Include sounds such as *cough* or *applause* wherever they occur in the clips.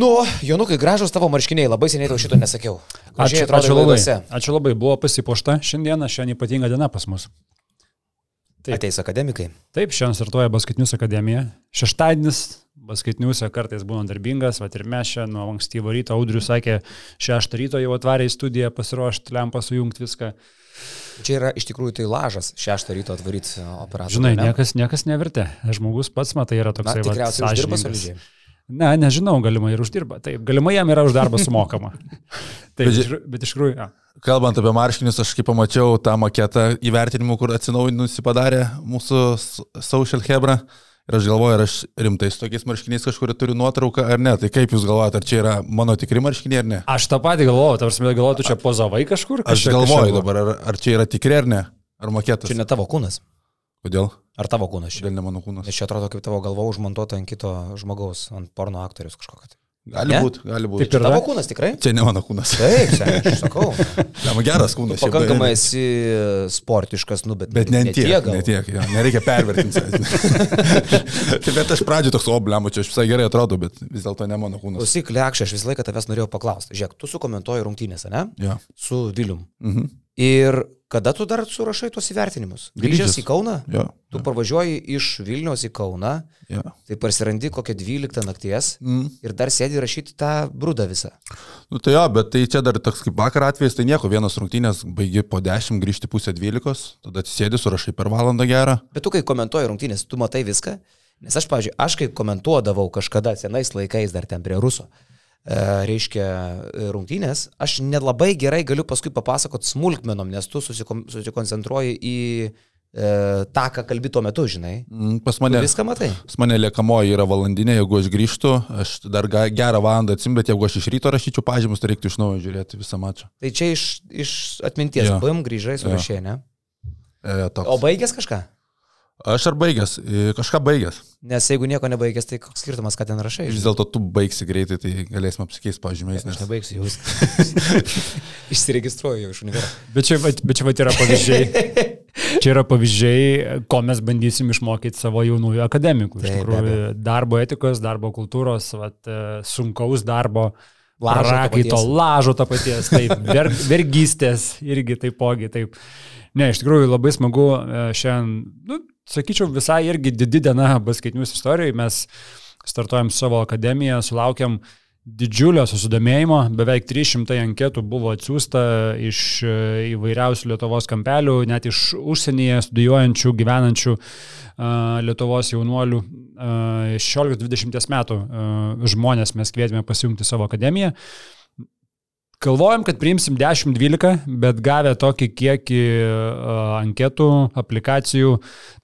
Nu, Jonukai, gražus tavo marškiniai, labai seniai tau šito nesakiau. Ačiū, ačiū labai. Ačiū labai, buvo pasipošta šiandieną, šiandien ypatinga diena pas mus. Taip. Ateis akademikai. Taip, šiandien startuoja Baskaitinius akademija. Šeštadienis Baskaitiniuose kartais būna darbingas, va ir mes čia nuo ankstyvo ryto, Audrius sakė, šeštą ryto jau atvarė į studiją pasiruošti, lempą sujungti viską. Čia yra iš tikrųjų tai lažas šeštą ryto atvaryti operaciją. Žinai, ne? niekas, niekas nevertė. Žmogus pats, matai, yra toks. Tikriausiai uždirba solidžiai. Ne, nežinau, galimai ir uždirba. Taip, galimai jam yra už darbą *laughs* sumokama. Taip, bet, bet iš tikrųjų. Ja. Kalbant apie marškinius, aš kaip pamačiau tą maketą įvertinimų, kur atsinaujinusi padarė mūsų social hebra. Ir aš galvoju, ar aš rimtai su tokiais marškiniais kažkur turiu nuotrauką ar ne. Tai kaip jūs galvojate, ar čia yra mano tikri marškiniai ar ne? Aš tą patį galvoju, tarsi galvoju, tu čia pozavai kažkur? Aš galvoju dabar, ar, ar čia yra tikri ar ne? Ar maketas? Čia ne tavo kūnas. Kodėl? Ar tavo kūnas? Kodėl ne mano kūnas? Nes čia atrodo kaip tavo galva užmontuota ant kito žmogaus, ant porno aktorius kažkokio. Tai. Gali būti, gali būti. Taip ir tavo kūnas tikrai? Čia ne mano kūnas. Taip, sen, aš sakau. *laughs* Jam geras kūnas. Pakankamai esi sportiškas, nu, bet, bet ne, ne tiek. Ne tiek, jo, nereikia pervertinti. *laughs* tai bet aš pradžio toks, o, blemo, čia aš visai gerai atrodo, bet vis dėlto ne mano kūnas. Klausyk, lekšė, aš visą laiką tavęs norėjau paklausti. Žiūrėk, tu sukomentuoji rungtynėse, ne? Ja. Su Vilium. Mhm. Ir Kada tu dar surašai tuos įvertinimus? Grįžęs į Kauną? Jo. Tu jo. parvažiuoji iš Vilniaus į Kauną, jo. tai parsirandi kokią 12 nakties mm. ir dar sėdi rašyti tą brūdą visą. Nu tai jo, bet tai čia dar toks kaip vakar atvejis, tai nieko, vienas rungtynės baigi po 10, grįžti pusę 12, tada atsisėdi, surašai per valandą gerą. Bet tu kai komentuoji rungtynės, tu matai viską? Nes aš, pavyzdžiui, aš kai komentuodavau kažkada senais laikais dar ten prie Ruso, E, reiškia e, rungtynės, aš nelabai gerai galiu paskui papasakoti smulkmenom, nes tu susikoncentruoji į e, tą, ką kalbi tuo metu, žinai. Mm, pas mane, tu viską matai. Pas mane liekamoji yra valandinė, jeigu aš grįžtu, aš dar gerą valandą atsim, bet jeigu aš iš ryto rašyčiau pažymus, tai reiktų iš naujo žiūrėti visą mačą. Tai čia iš, iš atminties, bum, grįžai, surašė, ne? E, toks. o baigęs kažką? Aš ar baigęs, kažką baigęs. Nes jeigu nieko nebaigęs, tai koks skirtumas, ką ten rašai? Vis dėlto tu baigsi greitai, tai galėsime apsikeisti pažymiais. Nes... Aš nebaigsiu jau. *laughs* Išsiregistruoju jau iš universiteto. Bet čia, bet čia vat yra pavyzdžiai. Čia yra pavyzdžiai, ko mes bandysim išmokyti savo jaunųjų akademikų. Iš tikrųjų, darbo etikos, darbo kultūros, vat, e, sunkaus darbo. Lažo rakaito, lažo to paties, taip, ver, vergystės irgi taipogi, taip. Ne, iš tikrųjų labai smagu e, šiandien, nu, sakyčiau, visai irgi didi diena baskaitinius istorijai. Mes startuojam savo akademiją, sulaukiam didžiulio susidomėjimo, beveik 300 anketų buvo atsiųsta iš e, įvairiausių Lietuvos kampelių, net iš užsienyje studijuojančių, gyvenančių uh, Lietuvos jaunuolių uh, 16-20 metų uh, žmonės mes kvietėme pasijungti savo akademiją. Galvojom, kad priimsim 10-12, bet gavę tokį kiekį uh, anketų, aplikacijų,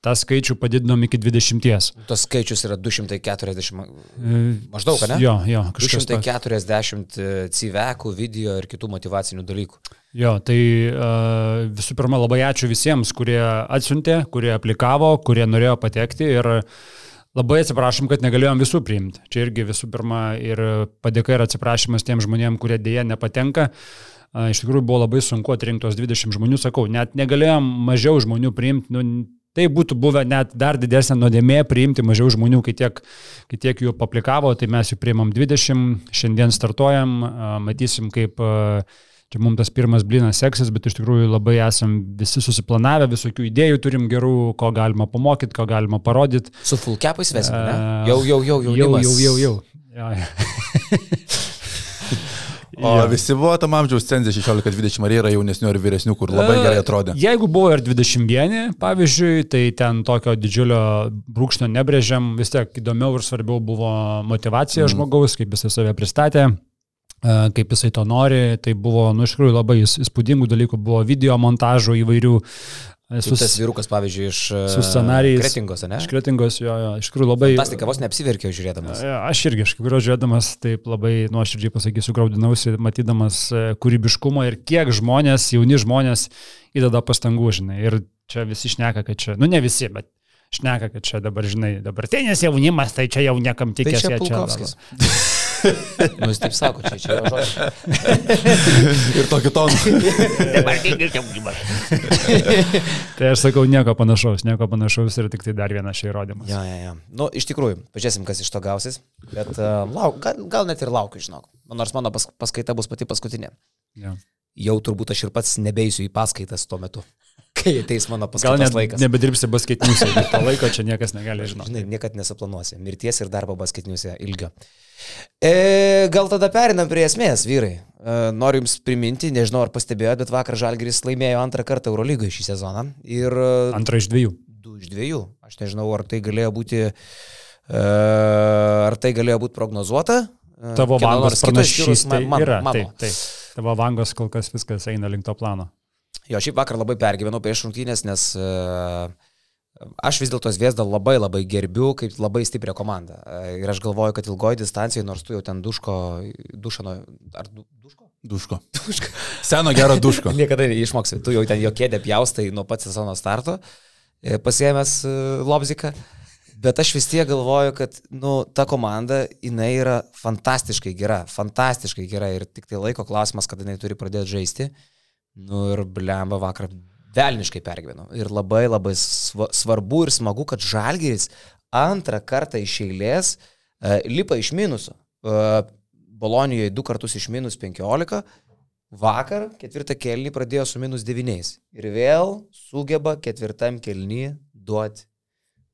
tą skaičių padidinom iki 20. Tas skaičius yra 240, maždaug, ne? Jo, jo. 240 civekų, video ir kitų motivacinių dalykų. Jo, tai visų pirma labai ačiū visiems, kurie atsiuntė, kurie aplikavo, kurie norėjo patekti ir uh, Labai atsiprašom, kad negalėjom visų priimti. Čia irgi visų pirma ir padėka ir atsiprašymas tiem žmonėm, kurie dėja nepatenka. Iš tikrųjų buvo labai sunku atrinkti tos 20 žmonių, sakau, net negalėjom mažiau žmonių priimti. Nu, tai būtų buvę net dar didesnė nuodėmė priimti mažiau žmonių, kai tiek, kai tiek jų aplikavo, tai mes jų priimam 20, šiandien startuojam, matysim, kaip uh, čia mums tas pirmas blinas seksis, bet iš tikrųjų labai esam visi susiplanavę, visokių idėjų turim gerų, ko galima pamokyti, ko galima parodyti. Su full capais vesime, ne? Jau, jau, jau, jau. Jau, jau, jau, jau. Ja, ja. *laughs* O ja. visi buvo tam amžiaus cenzė 16-20 ar yra jaunesnių ar vyresnių, kur labai gerai atrodė? Jeigu buvo ir 21, pavyzdžiui, tai ten tokio didžiulio brūkšnio nebrėžiam, vis tiek įdomiau ir svarbiau buvo motivacija mm. žmogaus, kaip jisai save pristatė kaip jisai to nori. Tai buvo, nu, iš tikrųjų labai įspūdingų dalykų, buvo video montažų įvairių. Su tas vyrukas, pavyzdžiui, iš scenarijais. Kretingos, ne? Iš Kretingos, jo, jo, iš tikrųjų labai. Fantastika, vos neapsiverkiau žiūrėdamas. Aš irgi, iš tikrųjų žiūrėdamas, taip labai nuoširdžiai pasakysiu, graudinausi, matydamas kūrybiškumą ir kiek žmonės, jauni žmonės įdeda pastangų, žinai. Ir čia visi šneka, kad čia, nu ne visi, bet šneka, kad čia dabar, žinai, dabartinis jaunimas, tai čia jau niekam tikės. Tai čia, čia *laughs* *laughs* Nu, jis taip sako, čia, čia jo žodžiai. *laughs* Ir tokį toną. *laughs* Tai aš sakau, nieko panašaus, nieko panašaus ir tik tai dar vienas šia įrodymas. Ja, ja, ja. Nu, iš tikrųjų, pažiūrėsim, kas iš to gausis. Bet uh, lauk, gal, gal net ir laukiu, žinok. Nors mano pas, paskaita bus pati paskutinė. Ja. Jau turbūt aš ir pats nebeisiu į paskaitas tuo metu, kai ateis mano Gal paskaitos net laikas. nebedirbsi basketiniuose, bet to laiko čia niekas negali žinoti. Žinai, niekad nesuplanuosi. Mirties ir darbo basketiniuose ilgio. E, gal tada perinam prie esmės, vyrai. E, noriu Jums priminti, nežinau ar pastebėjote, bet vakar Žalgiris laimėjo antrą kartą Eurolygoje šį sezoną. Ir Antra iš dviejų. du iš dviejų. Aš nežinau, ar tai galėjo būti, e, ar tai galėjo būti prognozuota. E, Tavo vangos pranašystė ma- mano- yra. mano. Taip, taip. Tavo vangos kol kas viskas eina link to plano. Jo, šiaip vakar labai pergyvenau prieš rungtynės, nes uh, aš vis dėlto Zviesdą labai labai gerbiu kaip labai stiprią komandą. Uh, ir aš galvoju, kad ilgoji distancija, nors tu jau ten duško, dušano, ar du, duško? Duško. Duško. Seno gero duško. *laughs* Niekada neišmoksi, tu jau ten jo kėdė pjaustai nuo pat sezono starto, e, pasiemęs uh, Lobziką. Bet aš vis tiek galvoju, kad nu, ta komanda, jinai yra fantastiškai gera, fantastiškai gera ir tik tai laiko klausimas, kada jinai turi pradėti žaisti. Nu ir blemba vakar velniškai pergyvenu. Ir labai labai sva- svarbu ir smagu, kad Žalgiris antrą kartą iš eilės uh, lipa iš minusų. Uh, Bolonijoje du kartus iš minus 15, vakar ketvirtą kelnį pradėjo su minus 9 ir vėl sugeba ketvirtam kelnį duoti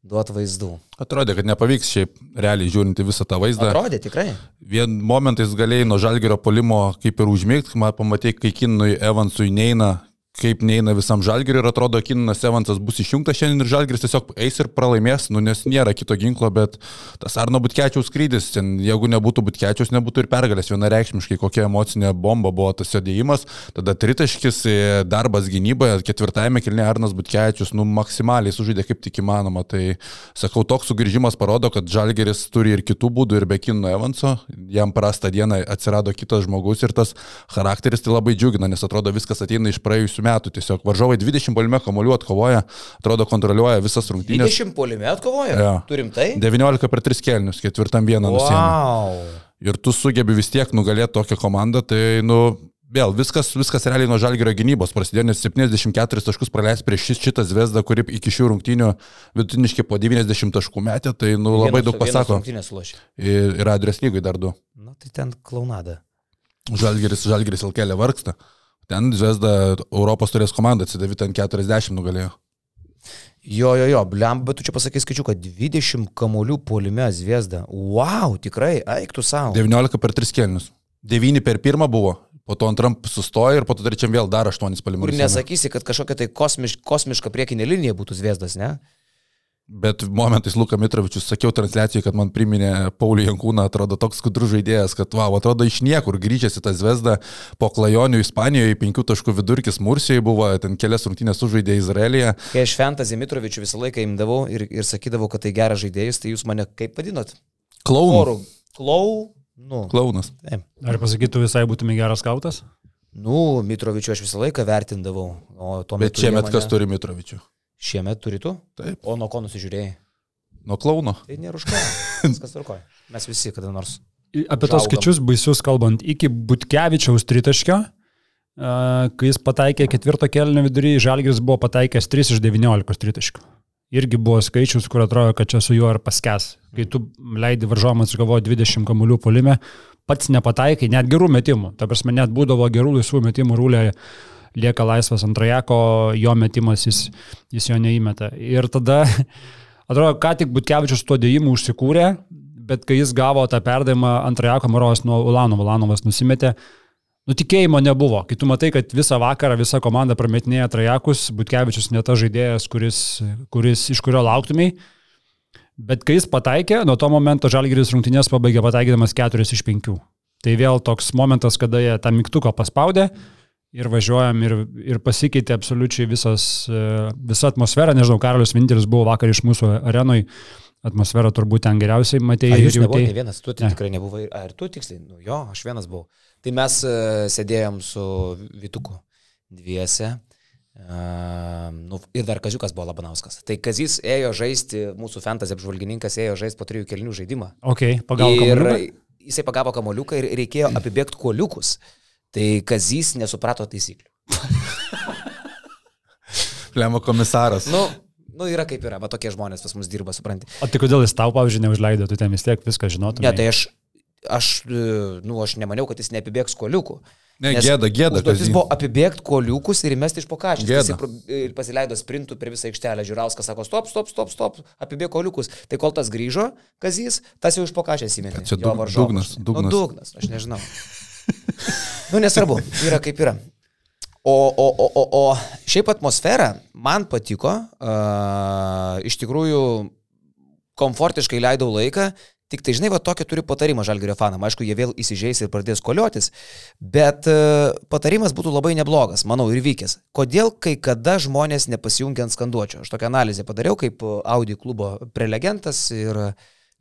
duot vaizdų. Atrodė, kad nepavyks šiaip realiai žiūrint į visą tą vaizdą. Atrodė tikrai. Vien momentais galėjai nuo žalgerio polimo kaip ir užmigti, pamatai, kai Kinui Evansui neina, kaip neina visam žalgeriui ir atrodo, Kinas Evansas bus išjungtas šiandien ir žalgeris tiesiog eis ir pralaimės, nu, nes nėra kito ginklo, bet tas Arno Butkečiaus skrydis, ten, jeigu nebūtų Butkečiaus, nebūtų ir pergalės vienareikšmiškai, kokia emocinė bomba buvo tas judėjimas, tada tritaškis, e, darbas gynyboje, ketvirtajame kilne Arnas Butkečius, nu, maksimaliai sužaidė kaip tik įmanoma, tai sakau, toks sugrįžimas parodo, kad žalgeris turi ir kitų būdų ir be Kino Evanso, jam prastą dieną atsirado kitas žmogus ir tas charakteris tai labai džiugina, nes atrodo viskas ateina iš praėjusių metų. Tiesiog varžovai 20 polime kamuolių atkovoja, atrodo kontroliuoja visas rungtynės. 20 polime atkovojo. Jo. Turim tai? 19 per 3 kelnius, ketvirtam vieną nusėmė. Wow. Ir tu sugebi vis tiek nugalėti tokią komandą, tai, nu, vėl viskas, viskas realiai nuo žalgerio gynybos prasidėjo, nes 74 taškus praleis prieš šis šitą zvezdą, kuri iki šių rungtynių vidutiniškai po 90 taškų metė, tai, nu, labai daug pasako. Ir... Ir, Adrias lygui dar du. Na, tai ten klaunada. Žalgeris, Žalgeris LKL vargsta. Ten Zvezda Europos turės komandą, atsidavė ten 40 nugalėjo. Jo, jo, jo, blem, bet tu čia pasakai skaičiu, kad 20 kamuolių polime Zviesda. Wow, tikrai, eiktų savo. 19 per 3 kelnius. 9 per pirmą buvo, po to antram sustojo ir po to trečiam vėl dar 8 Ir palimus. nesakysi, kad kažkokia tai kosmiš, kosmiška priekinė linija būtų Zviesdas, ne? Bet momentais Luka Mitrovičius, sakiau transliacijoje, kad man priminė Paulių Jankūną, atrodo toks skudrus žaidėjas, kad, wow, atrodo iš niekur grįžęs į tą zvezdą po klajonių Ispanijoje, 5 taškų vidurkis Mursijoje buvo, ten kelias rungtynės sužaidė Izraelyje. Kai aš Fentazį Mitrovičių visą laiką imdavau ir, ir sakydavau, kad tai geras žaidėjas, tai jūs mane kaip vadinot? Klaunų. Orų. Klau. Nu. Klaunas. Taip. Ar pasakytų visai būtumai geras skautas? Nu, Mitrovičių aš visą laiką vertindavau. O tuo Bet šiemet mane- kas turi Mitrovičių? Šiemet turi tu? Taip. O nuo ko nusižiūrėjai? Nuo klauno. Tai nėra už ką. Viskas *laughs* tvarkoja. Mes visi kada nors. Apie tos skaičius baisius kalbant, iki Butkevičiaus tritaškio, a, kai jis pataikė ketvirto kelnio vidury, Žalgis buvo pataikęs 3 iš 19 tritaškių. Irgi buvo skaičius, kur atrodo, kad čia su juo ir paskes. Kai tu leidi varžovams, aš galvoju, 20 kamuolių polime, pats nepataikai, net gerų metimų. Ta prasme, net būdavo gerų laisvų metimų rūlė, lieka laisvas antrajako, jo metimas jis, jis jo neįmeta. Ir tada, *laughs* atrodo, ką tik Butkevičius tuo dėjimu užsikūrė, bet kai jis gavo tą perdavimą antrajako Marovas nuo Ulanovo, Ulanovas nusimetė, nutikėjimo nebuvo. Kai tu matai, kad visą vakarą visa komanda prametinėja trajakus, Butkevičius ne ta žaidėjas, kuris, kuris iš kurio lauktumai. Bet kai jis pataikė, nuo to momento Žalgiris rungtynės pabaigė pataikydamas 4 iš 5. Tai vėl toks momentas, kada jie tą mygtuką paspaudė ir važiuojam ir, ir pasikeitė absoliučiai visas, e, visa atmosfera. Nežinau, Karolis Vinteris buvo vakar iš mūsų arenui, atmosfera turbūt ten geriausiai matėjai. Jūs nebuvote ne vienas? Tu Ne. tikrai nebuvai. Ar tu tiksliai? Nu, jo, aš vienas buvau. Tai mes uh, sėdėjom su Vituku dviese. Uh, nu, ir dar Kaziukas buvo Labanauskas. Tai Kazis ėjo žaisti, mūsų fantasy apžvalgininkas ėjo žaisti po trijų kelnių žaidimą. Ok, pagal ir, kamuoliuką. jisai pagavo kamoliuką ir reikėjo apibėgti kuoliukus. Tai Kazys nesuprato taisyklių. *laughs* Plemo komisaras. Nu, nu, yra kaip yra, va tokie žmonės pas mus dirba, supranti. O tai kodėl jis tau, pavyzdžiui, neužleido, tu ten vis tiek viską žinotum? Ne, tai aš, aš, e, nu, aš nemaniau, kad jis neapibėgs kuoliukų. Ne, gėda, gėda, Jis buvo apibėgti kuoliukus ir įmesti iš pokačio. Ir pasileido sprintų per visą aikštelę. Žiūrauskas sako, stop, stop, stop, stop, apibėg kuoliukus. Tai kol tas grįžo, Kazys, tas jau iš pokačio įsimetė. Čia jo dug- varžovas. dugnas, Nu, dugnas. dugnas, aš nežinau. *laughs* nu, nesvarbu, yra kaip yra. O, o, o, o, o šiaip atmosfera man patiko, uh, iš tikrųjų komfortiškai leidau laiką, tik tai žinai, va tokį turiu patarimą žalgerio fanam, aišku, jie vėl įsižeis ir pradės koliotis, bet uh, patarimas būtų labai neblogas, manau, ir vykęs. Kodėl kai kada žmonės nepasijungia ant skanduočio? Aš tokią analizę padariau kaip uh, Audi klubo prelegentas ir...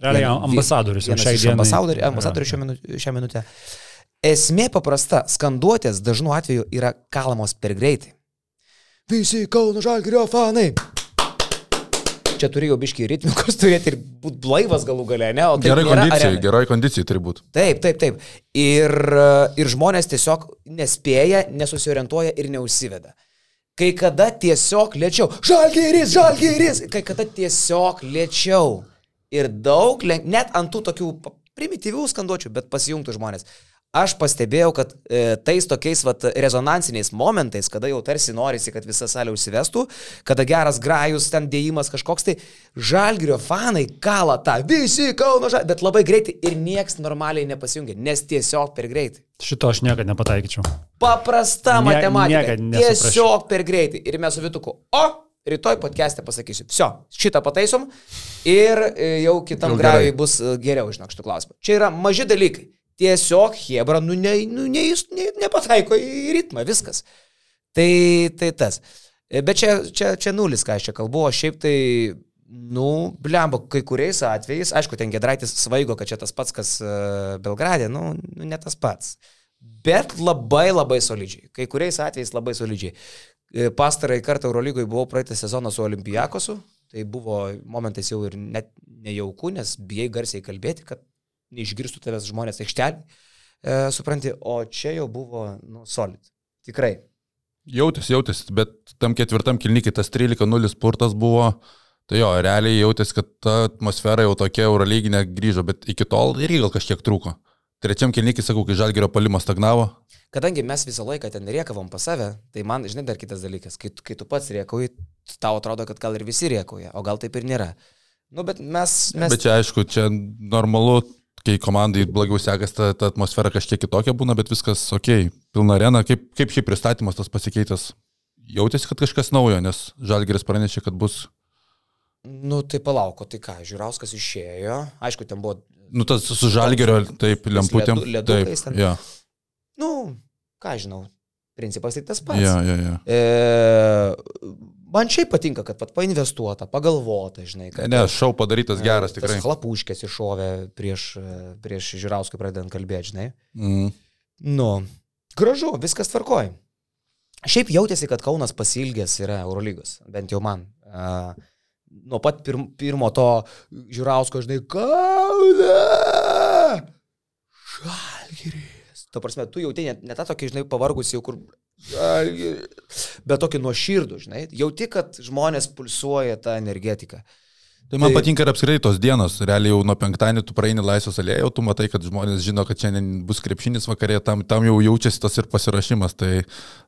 Realiai vien- ambasadorius vienas šiai dienai. ambasadorių šią, minu, šią minutę. Esmė paprasta, skanduotės dažnu atveju yra kalamos per greitai. Visi Kauno Žalgirio fanai. Čia turėjau biški ritmikos turėti ir būti blaivas galų gale, ne? O taip Gerai kondicijai, gerai kondicijai turi būti. Taip, taip, taip. Ir, ir žmonės tiesiog nespėja, nesusiorientuoja ir neužsiveda. Kai kada tiesiog lėčiau. Žalgeris, žalgeris. Kai kada tiesiog lėčiau. Ir daug, net ant tų tokių primityvių skanduočių, bet pasijungtų žmonės. Aš pastebėjau, kad e, tais tokiais vat, rezonansiniais momentais, kada jau tarsi norisi, kad visa salė užsivestų, kada geras grajus, ten dėjimas kažkoks, tai žalgrio fanai kala tą, visi Kauno žalgrio, bet labai greitai ir nieks normaliai nepasijungia, nes tiesiog per greitai. Šito aš niekada nepataikyčiau. Paprasta Nie- matematika. Tiesiog per greitai. Ir mes su Vituku. O, rytoj podcast'e pasakysiu. Vsio, šitą pataisom ir e, jau kitam grajui bus e, geriau, žinok, šitų klausimų. Čia yra maži dalykai. Tiesiog Hebra, nu, ne, nu ne, ne, nepataiko į ritmą, viskas. Tai, tai tas. E, Bet čia, čia, čia nulis, ką aš čia kalbu, o šiaip tai, nu, blemba, kai kuriais atvejais, aišku, ten Gedraitis svaigo, kad čia tas pats, kas uh, Belgradė, nu, nu, ne tas pats. Bet labai labai solidžiai. Kai kuriais atvejais labai solidžiai. E, Pastarąjį kartą Eurolygoje buvau praeitą sezoną su Olimpijakosu. Tai buvo momentais jau ir net nejauku, nes bijai garsiai kalbėti, kad neišgirstų tavęs žmonės aikštelį. E, supranti, o čia jau buvo, nu, solid. Tikrai. Jautėsi, jautėsi, bet tam ketvirtam kilnikai tas 13-0 spurtas buvo, tai jo, realiai jautėsi, kad ta atmosfera jau tokia eurolyginė grįžo, bet iki tol irgi gal kažkiek trūko. Trečiam kilnikai, sakau, kai žalgerio palimas stagnavo, Kadangi mes visą laiką ten riekavom pas save, tai man, žinai, dar kitas dalykas, kai, kai tu pats riekauji, tau atrodo, kad gal ir visi riekauja, o gal taip ir nėra. Nu, bet mes... mes... bet čia aišku, čia normalu, kai komandai blogiau sekasi, ta, ta atmosfera kažkiek kitokia būna, bet viskas ok, pilna arena, kaip, kaip šį pristatymas tas pasikeitęs. Jautėsi, kad kažkas naujo, nes žalgeris pranešė, kad bus, Nu, tai palauko, tai ką, Žiūrauskas išėjo, aišku, ten buvo, nu tas su žalgerio, taip, lemputėm. ledu- Taip, ten. ja, nu, ką žinau, principas tai tas pats. ja, ja, ja. E, man šiaip patinka, kad pat painvestuota, pagalvota, žinai, kad... Ne, šau padarytas geras tikrai. Tas chlapuškės iššovė prieš, e, prieš Žiūrauską pradedant kalbėti, žinai. Mm. Nu, gražu, viskas tvarkoja. Šiaip jautėsi, kad Kaunas pasilgęs yra Eurolygos, bent jau man. Uh, nuo pat pirm, pirmo to žiūrausko, žinai, Kauna! Žalgiris. Tuo prasme, tu jauti ne, ne tą tokį, žinai, pavargusi jau kur... Bet tokį nuoširdų, žinai. Jauti, kad žmonės pulsuoja tą energetiką. Tai man Tai- patinka ir apskritai tos dienos. Realiai jau nuo penktadienio tu praeini laisvės alėją, jau tu matai, kad žmonės žino, kad šiandien bus krepšinis vakarė, tam, tam jau jaučiasi tas ir pasirašymas. Tai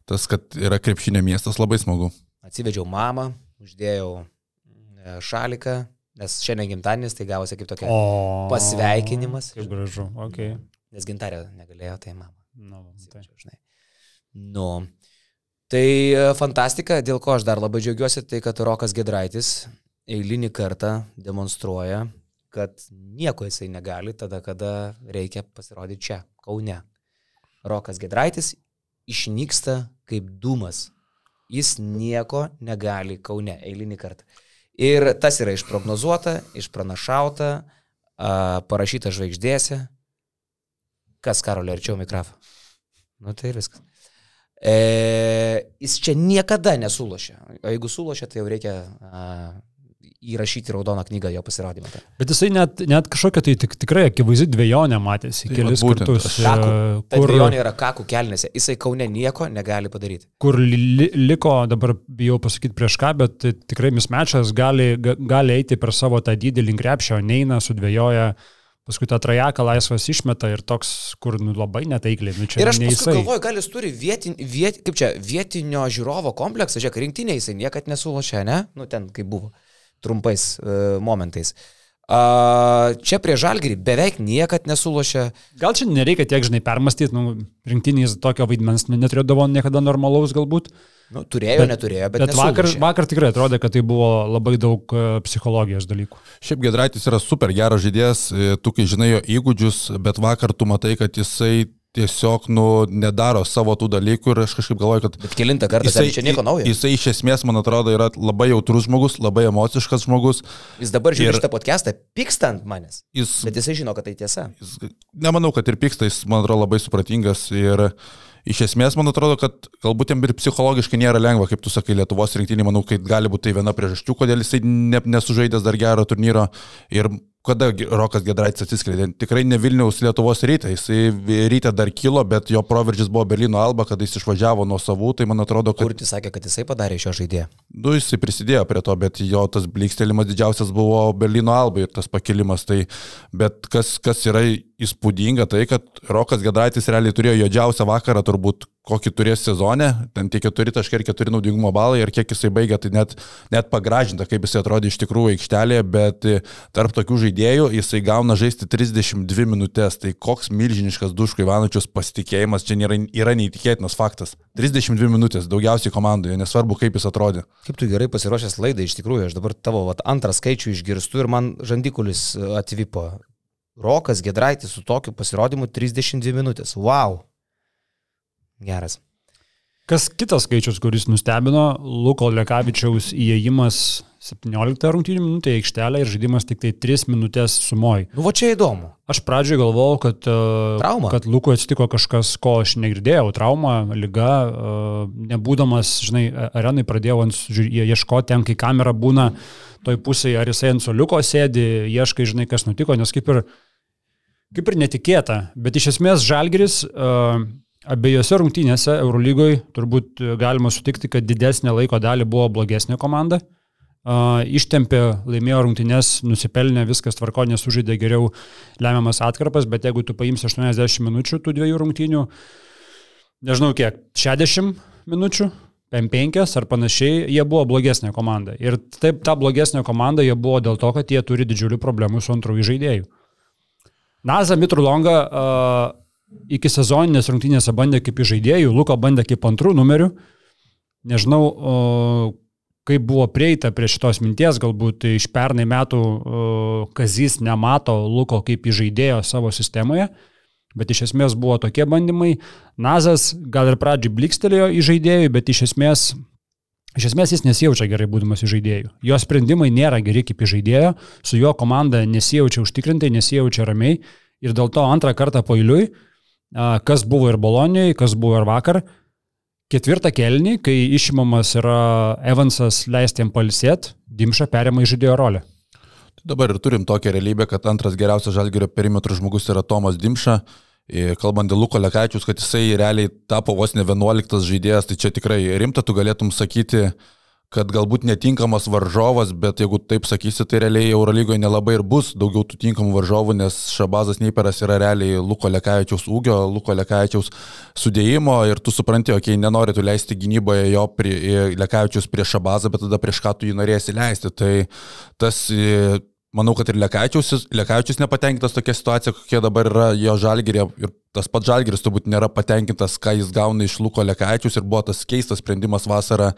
tas, kad yra krepšinio miestas, labai smagu. Atsivedžiau mamą, uždėjau e, šaliką, nes šiandien gimtadienis, tai gavosi kaip tokia... O. Pasveikinimas. Kaip gražu, ok. Nes gintarė negalėjo, tai mama. Nu, tai. Žinai. Nu. Tai e, fantastika, dėl ko aš dar labai džiaugiuosi, tai kad Rokas Gedraitis eilinį kartą demonstruoja, kad nieko jisai negali tada, kada reikia pasirodyti čia, Kaune. Rokas Gedraitis išnyksta kaip dūmas. Jis nieko negali Kaune eilinį kartą. Ir tas yra išprognozuota, išpranašauta, parašyta žvaigždėse. Kas karolio arčiau mikrofą? Nu tai ir viskas. E, jis čia niekada nesulošia. O jeigu sulošia, tai jau reikia a, įrašyti raudoną knygą jo pasirodymą. Tai. Bet jisai net, net kažkokia tai tik, tikrai akivaizdi dviejonė matėsi Tai kelis būtent, kartus. e, Ta Kur, dviejonė yra kakų kelnėse. Jisai kaune nieko negali padaryti. kur li, li- liko, dabar bijau pasakyti prieš ką, bet tai tikrai mismečas gali, ga- gali eiti per savo tą dydį link krepšio, neina, sudvėjoja, paskui tą trajeką laisvas išmeta ir toks, kur nu, labai netaikliai. Nu, čia Ir aš paskui galvoju, gal jis turi vietin, viet, kaip čia, vietinio žiūrovo kompleksą, žiūrėk, rinktinė jisai niekad nesulošia, ne? Nu, ten kaip buvo, trumpais uh, momentais. Uh, čia prie žalgirį beveik niekad nesulošia. Gal čia nereikia tiek, žinai, permastyti, nu, rinktinys tokio vaidmens nu, neturėdavo niekada normalaus galbūt. Nu, turėjo, bet, neturėjo, bet, Bet vakar, nesulošė. vakar tikrai atrodė, kad tai buvo labai daug e, psichologijos dalykų. Šiaip Gedraitis yra super geras žaidėjas, e, tu kai žinai jo įgūdžius, bet vakar tu matai, kad jisai tiesiog nu, nedaro savo tų dalykų ir aš kažkaip galvoju, kad Bet kilintą kartą, jisai, čia nieko naujo. Jis, Jisai iš esmės, man atrodo, yra labai jautrus žmogus, labai emociškas žmogus. jis dabar žiūri šitą podcastą, pyksta ant manęs. Jis, Bet jisai žino, kad tai tiesa. jis, nemanau, kad ir pyksta, jis, man atrodo, labai supratingas ir iš esmės, man atrodo, kad galbūt jam ir psichologiškai nėra lengva, kaip tu sakai, Lietuvos rinktinį, manau, kad gali būti tai viena priežasčių, kodėl jisai ne, nesužaidęs dar gero turnyro ir kada Rokas Gedraitis atsiskleidė. Tikrai ne Vilniaus Lietuvos ryte, jisai ryte dar kilo, bet jo proveržis buvo Berlyno Alba, kada jis išvažiavo nuo savų, tai man atrodo, kad Kurti sakė, kad jisai padarė šio žaidėjo. Nu, jisai prisidėjo prie to, bet jo tas blikstelimas didžiausias buvo Berlyno Alba ir tas pakilimas. Tai, bet kas, kas yra įspūdinga, tai kad Rokas Gedraitis realiai turėjo juodžiausią vakarą, turbūt kokį turės sezone, ten tie 4 taškai ir 4 naudingumo balai ir kiek jisai baigė, tai net, net pagražinta, kaip jisai atrodė iš tikrųjų aikštelėje, bet e, tarp tokių žaidėjų jisai gauna žaisti 32 minutės, tai koks milžiniškas Duško Ivanočius pasitikėjimas čia nėra, yra neįtikėtinas faktas. 32 minutės, daugiausiai komandoje, nesvarbu kaip jis atrodė. Kaip tu gerai pasiruošęs laidai, iš tikrųjų, aš dabar tavo vat, antrą skaičių išgirstu ir man žandikulis e, atvipo. Rokas Gedraitis su tokiu pasirodymu 32 minutės. Wow. Geras. Kas kitas skaičius, kuris nustebino, Luko Lekavičiaus įėjimas 17 rungtynių minutė į aikštelę ir žaidimas tik tai 3 minutės sumoj. Nu, va čia įdomu. Aš pradžioje galvojau, kad, e, Trauma? kad Lukui atsitiko kažkas, ko aš negirdėjau. Trauma, lyga, e, nebūdamas, žinai, arenai pradėjau ant, ieškoti ten, kai kamera būna toj pusėje, ar jisai ant soliuko sėdi, ieškai, žinai, kas nutiko, nes kaip ir, kaip ir netikėta. Bet iš esmės Žalgiris uh, abiejose rungtynėse Eurolygoje turbūt e, galima sutikti, kad didesnė laiko dalį buvo blogesnė komanda. Uh, ištempė, laimėjo rungtynės, nusipelnė, viskas tvarko, nesužaidė geriau lemiamas atkarpas, bet jeigu tu paimsi 80 minučių tų dviejų rungtynių, nežinau kiek, 60 minučių, 5 ar panašiai, jie buvo blogesnė komanda. Ir taip, ta blogesnė komanda jie buvo dėl to, kad jie turi didžiulių problemų su antrųjų žaidėjų. Naza Mitrulonga uh, iki sezoninės rungtynėse bandė kaip žaidėjų, Luka bandė kaip antrų numerių. Nežinau, uh, kaip buvo prieita prie šitos minties, galbūt iš pernai metų uh, Kazys nemato Luko kaip žaidėjo savo sistemoje, bet iš esmės buvo tokie bandymai. Nazas gal ir pradžiai blikstelėjo į žaidėjų, bet iš esmės, iš esmės jis nesijaučia gerai būdamas žaidėjų. Jo sprendimai nėra geri kaip žaidėjo, su jo komanda nesijaučia užtikrintai, nesijaučia ramiai ir dėl to antrą kartą pailiui, uh, kas buvo ir Bolonijoje, kas buvo ir vakar, Ketvirtą kelnį, kai išimamas yra Evansas leisti jam palisėti, Dimša perėmė į žaidėjo rolę. Dabar ir turim tokią realybę, kad antras geriausias žalgerio perimetrų žmogus yra Tomas Dimša. Kalbant dėl Luko Lekaičius, kad jisai realiai tapo vos ne 11 žaidėjas, tai čia tikrai rimta, tu galėtum sakyti, kad galbūt netinkamas varžovas, bet jeigu taip sakysi, tai realiai Eurolygoje nelabai ir bus daugiau tų tinkamų varžovų, nes Šabazas Neiperas yra realiai Luko Lekaičiaus ūgio, Luko Lekaičiaus sudėjimo ir tu supranti, okei, okay, nenori tu leisti gynyboje jo prie, Lekaičius prieš Šabazą, bet tada prieš ką tu jį norėsi leisti. Tai tas e, Manau, kad ir Lekaičius nepatenkintas tokia situacija, kokia dabar yra jo žalgerė. Ir tas pats žalgeris turbūt nėra patenkintas, ką jis gauna iš Luko Lekaičius. Ir buvo tas keistas sprendimas vasarą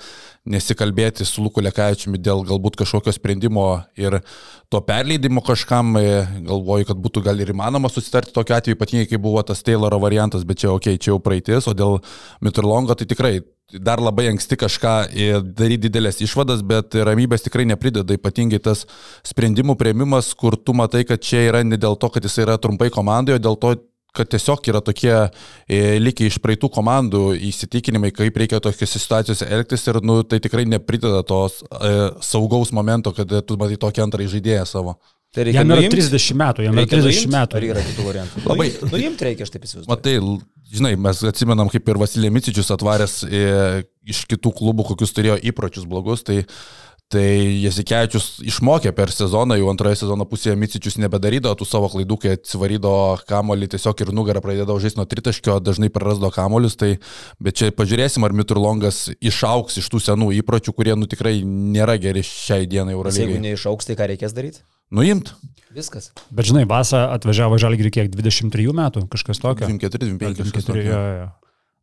nesikalbėti su Luko Lekaičiumi dėl galbūt kažkokio sprendimo ir to perleidimo kažkam. e, Galvoju, kad būtų gal ir įmanoma susitarti tokiu atveju, ypatingai kai buvo tas Tayloro variantas, bet čia, okay, čia jau praeitis. O dėl Mitrlongo tai tikrai dar labai anksti kažką daryti didelės išvadas, bet ramybės tikrai neprideda, ypatingai tas sprendimų prieimimas, kur tu matai, kad čia yra ne dėl to, kad jis yra trumpai komandoje, o dėl to, kad tiesiog yra tokie e, likę iš praeitų komandų įsitikinimai, kaip reikia tokiuose situacijose elgtis ir nu, tai tikrai neprideda tos e, saugaus momento, kad tu matai tokį antrąjį žaidėją savo. Tai jam yra nuimt? 30 metų, jam yra 30 nuimt? metų. Ar yra kitų variantų? Labai. Nuimti reikia, aš taip įsivaizduoju. Matai, žinai, mes atsimenam, kaip ir Vasilė Micičius atvaręs e, iš kitų klubų, kokius turėjo įpročius blogus, tai Tai Jasikevičius išmokė per sezoną, jau antroje sezono pusėje Micičius nebedarydavo tų savo klaidų, kai atsivarydavo kamolį tiesiog ir nugarą pradėdavo žaisti nuo tritaškio, dažnai prarasdavo kamolius. Tai, bet čia pažiūrėsim, ar Miturlongas išauks iš tų senų įpročių, kurie nu tikrai nėra geri šiai dienai Eurolygai. Jeigu neišauks, tai ką reikės daryti? Nuimt. Viskas. Bet žinai, Basa atvažiavo žalgirį kiek 23 metų, kažkas tokio. 24, 25. 24, jo, jo.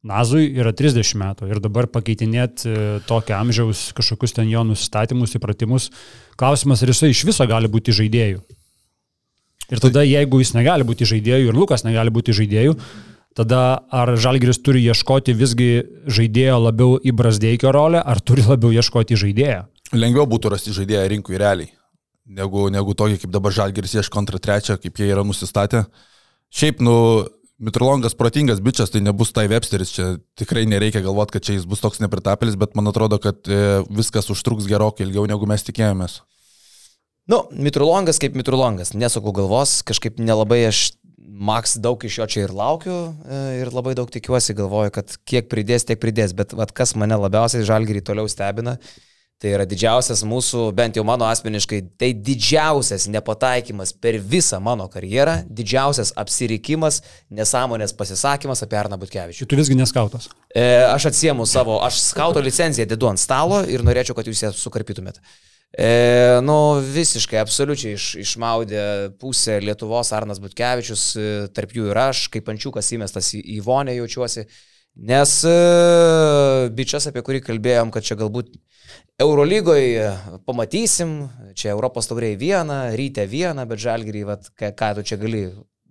Nazui yra 30 metų ir dabar pakeitinėti e, tokio amžiaus kažkokius ten jo nusistatymus, įpratimus. Klausimas, ar jisai iš viso gali būti žaidėjų. Ir tada, jeigu jis negali būti žaidėjų ir Lukas negali būti žaidėjų, tada ar Žalgiris turi ieškoti visgi žaidėjo labiau į Brasdeikio rolę, ar turi labiau ieškoti žaidėją? Lengviau būtų rasti žaidėją rinkui realiai, negu, negu tokį, kaip dabar Žalgiris ieško antrą, trečią, kaip jie yra nusistatę. Šiaip, nu, Mitrolongas protingas bičias, tai nebus tai Websteris, čia tikrai nereikia galvoti, kad čia jis bus toks nepritapėlis, bet man atrodo, kad e, viskas užtruks gerokai ilgiau, negu mes tikėjomės. Nu, Mitrolongas kaip Mitrolongas, nesakau galvos, kažkaip nelabai aš Max daug iš jo čia ir laukiu e, ir labai daug tikiuosi, galvoju, kad kiek pridės, tiek pridės, bet vat, kas mane labiausiai žalgerį toliau stebina, Tai yra didžiausias mūsų, bent jau mano asmeniškai, tai didžiausias nepataikymas per visą mano karjerą, didžiausias apsirikimas, nesąmonės pasisakymas apie Arną Butkevičių. Tu visgi neskautas. E, aš atsiemu savo, aš skauto licenciją dedu ant stalo ir norėčiau, kad jūs ją sukarpytumėt. E, nu, visiškai, absoliučiai iš, išmaudė pusę Lietuvos Arnas Butkevičius, e, tarp jų ir aš, kaip ančiukas įmestas į, į vonę jaučiuosi. Nes e, bičias, apie kurį kalbėjom, kad čia galbūt Eurolygoje pamatysim, čia Europos tauriai vieną, ryte vieną, bet žalgyrį, ką, ką tu čia gali,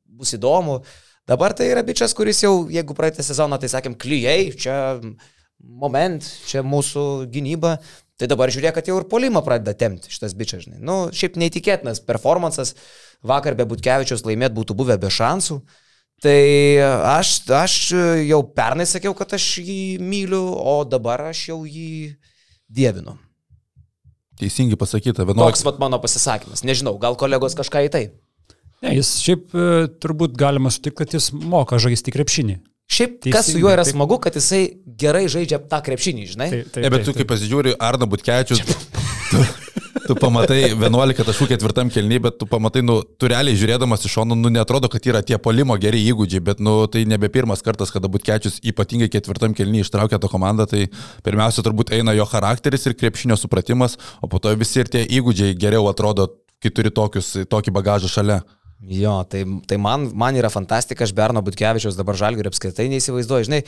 bus įdomu. Dabar tai yra bičias, kuris jau, jeigu praeitą sezoną, tai sakėm, klyjei, čia moment, čia mūsų gynyba, tai dabar žiūrėk, kad jau ir polimą pradeda temti šitas bičias, žinai. Nu, šiaip neįtikėtinas performances, vakar be Butkevičius laimėt būtų buvę be šansų. Tai aš, aš jau pernai sakiau, kad aš jį myliu, o dabar aš jau jį dievinu. Teisingai pasakyta, 11. Toks vat mano pasisakymas. Nežinau, gal kolegos kažką į tai. Ne, jis šiaip e, turbūt galima sutikti, kad jis moka žaisti krepšinį. Šiaip, Teisingai, kas su juo yra taip. smagu, kad jisai gerai žaidžia tą krepšinį, žinai? Taip, taip, ne, bet tu kaip pasižiūri Arno Butkevičius, *laughs* tu, pamatai 11 taškų ketvirtam kelnyje, bet tu pamatai, nu, tu realiai žiūrėdamas iš šono, nu, netrodo, kad yra tie polimo geri įgūdžiai, bet, nu, tai nebe pirmas kartas, kada Butkevičius ypatingai ketvirtam kelnyje ištraukia tą komandą, tai pirmiausia turbūt eina jo charakteris ir krepšinio supratimas, o po to visi ir tie įgūdžiai geriau atrodo, kai turi tokius, tokį bagažą šalia. Jo, tai, tai man, man yra fantastika, aš Berno Butkevičiaus dabar žalgių apskritai neįsivaizduoju. Žinai,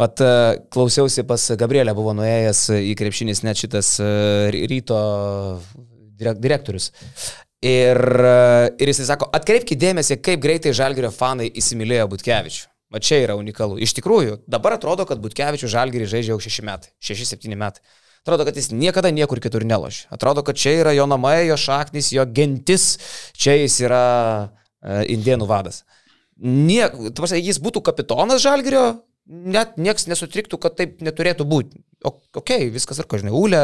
vat, e, klausiausi pas Gabrielę, buvo nuėjęs į krepšinis net šitas e, ryto direktorius. Ir, e, ir jisai sako, atkreipkite dėmesį, kaip greitai žalgerio fanai įsimylėjo Butkevičių. Va čia yra unikalu. Iš tikrųjų, dabar atrodo, kad Butkevičių žalgerį žaidžia jau 6 metai, 6-7 metai. Atrodo, kad jis niekada niekur kitur nelošia. Atrodo, kad čia yra jo namai, jo šaknis, jo gentis, čia jis yra E, indienų vadas. Nie, prasme, jis būtų kapitonas Žalgirio, net nieks nesutriktų, kad taip neturėtų būti. O, ok, viskas ar žinai, Ulė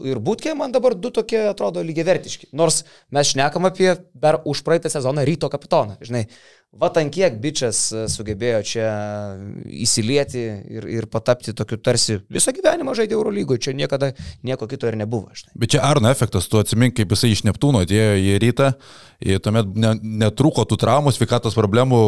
ir Būtkė man dabar du tokie atrodo lygiai vertiški. Nors mes šnekam apie dar už praeitą sezoną ryto kapitoną. Žinai, Vat ant kiek bičias e, sugebėjo čia įsilieti ir, ir patapti tokiu tarsi visą gyvenimą žaidė Eurolygoje, čia niekada nieko kito ir nebuvo. Štai. Bet čia Arno efektas, tu atsimink, kaip jisai iš Neptūno atėjo į rytą, ir tuomet ne, netrūko tų traumų, sveikatos problemų,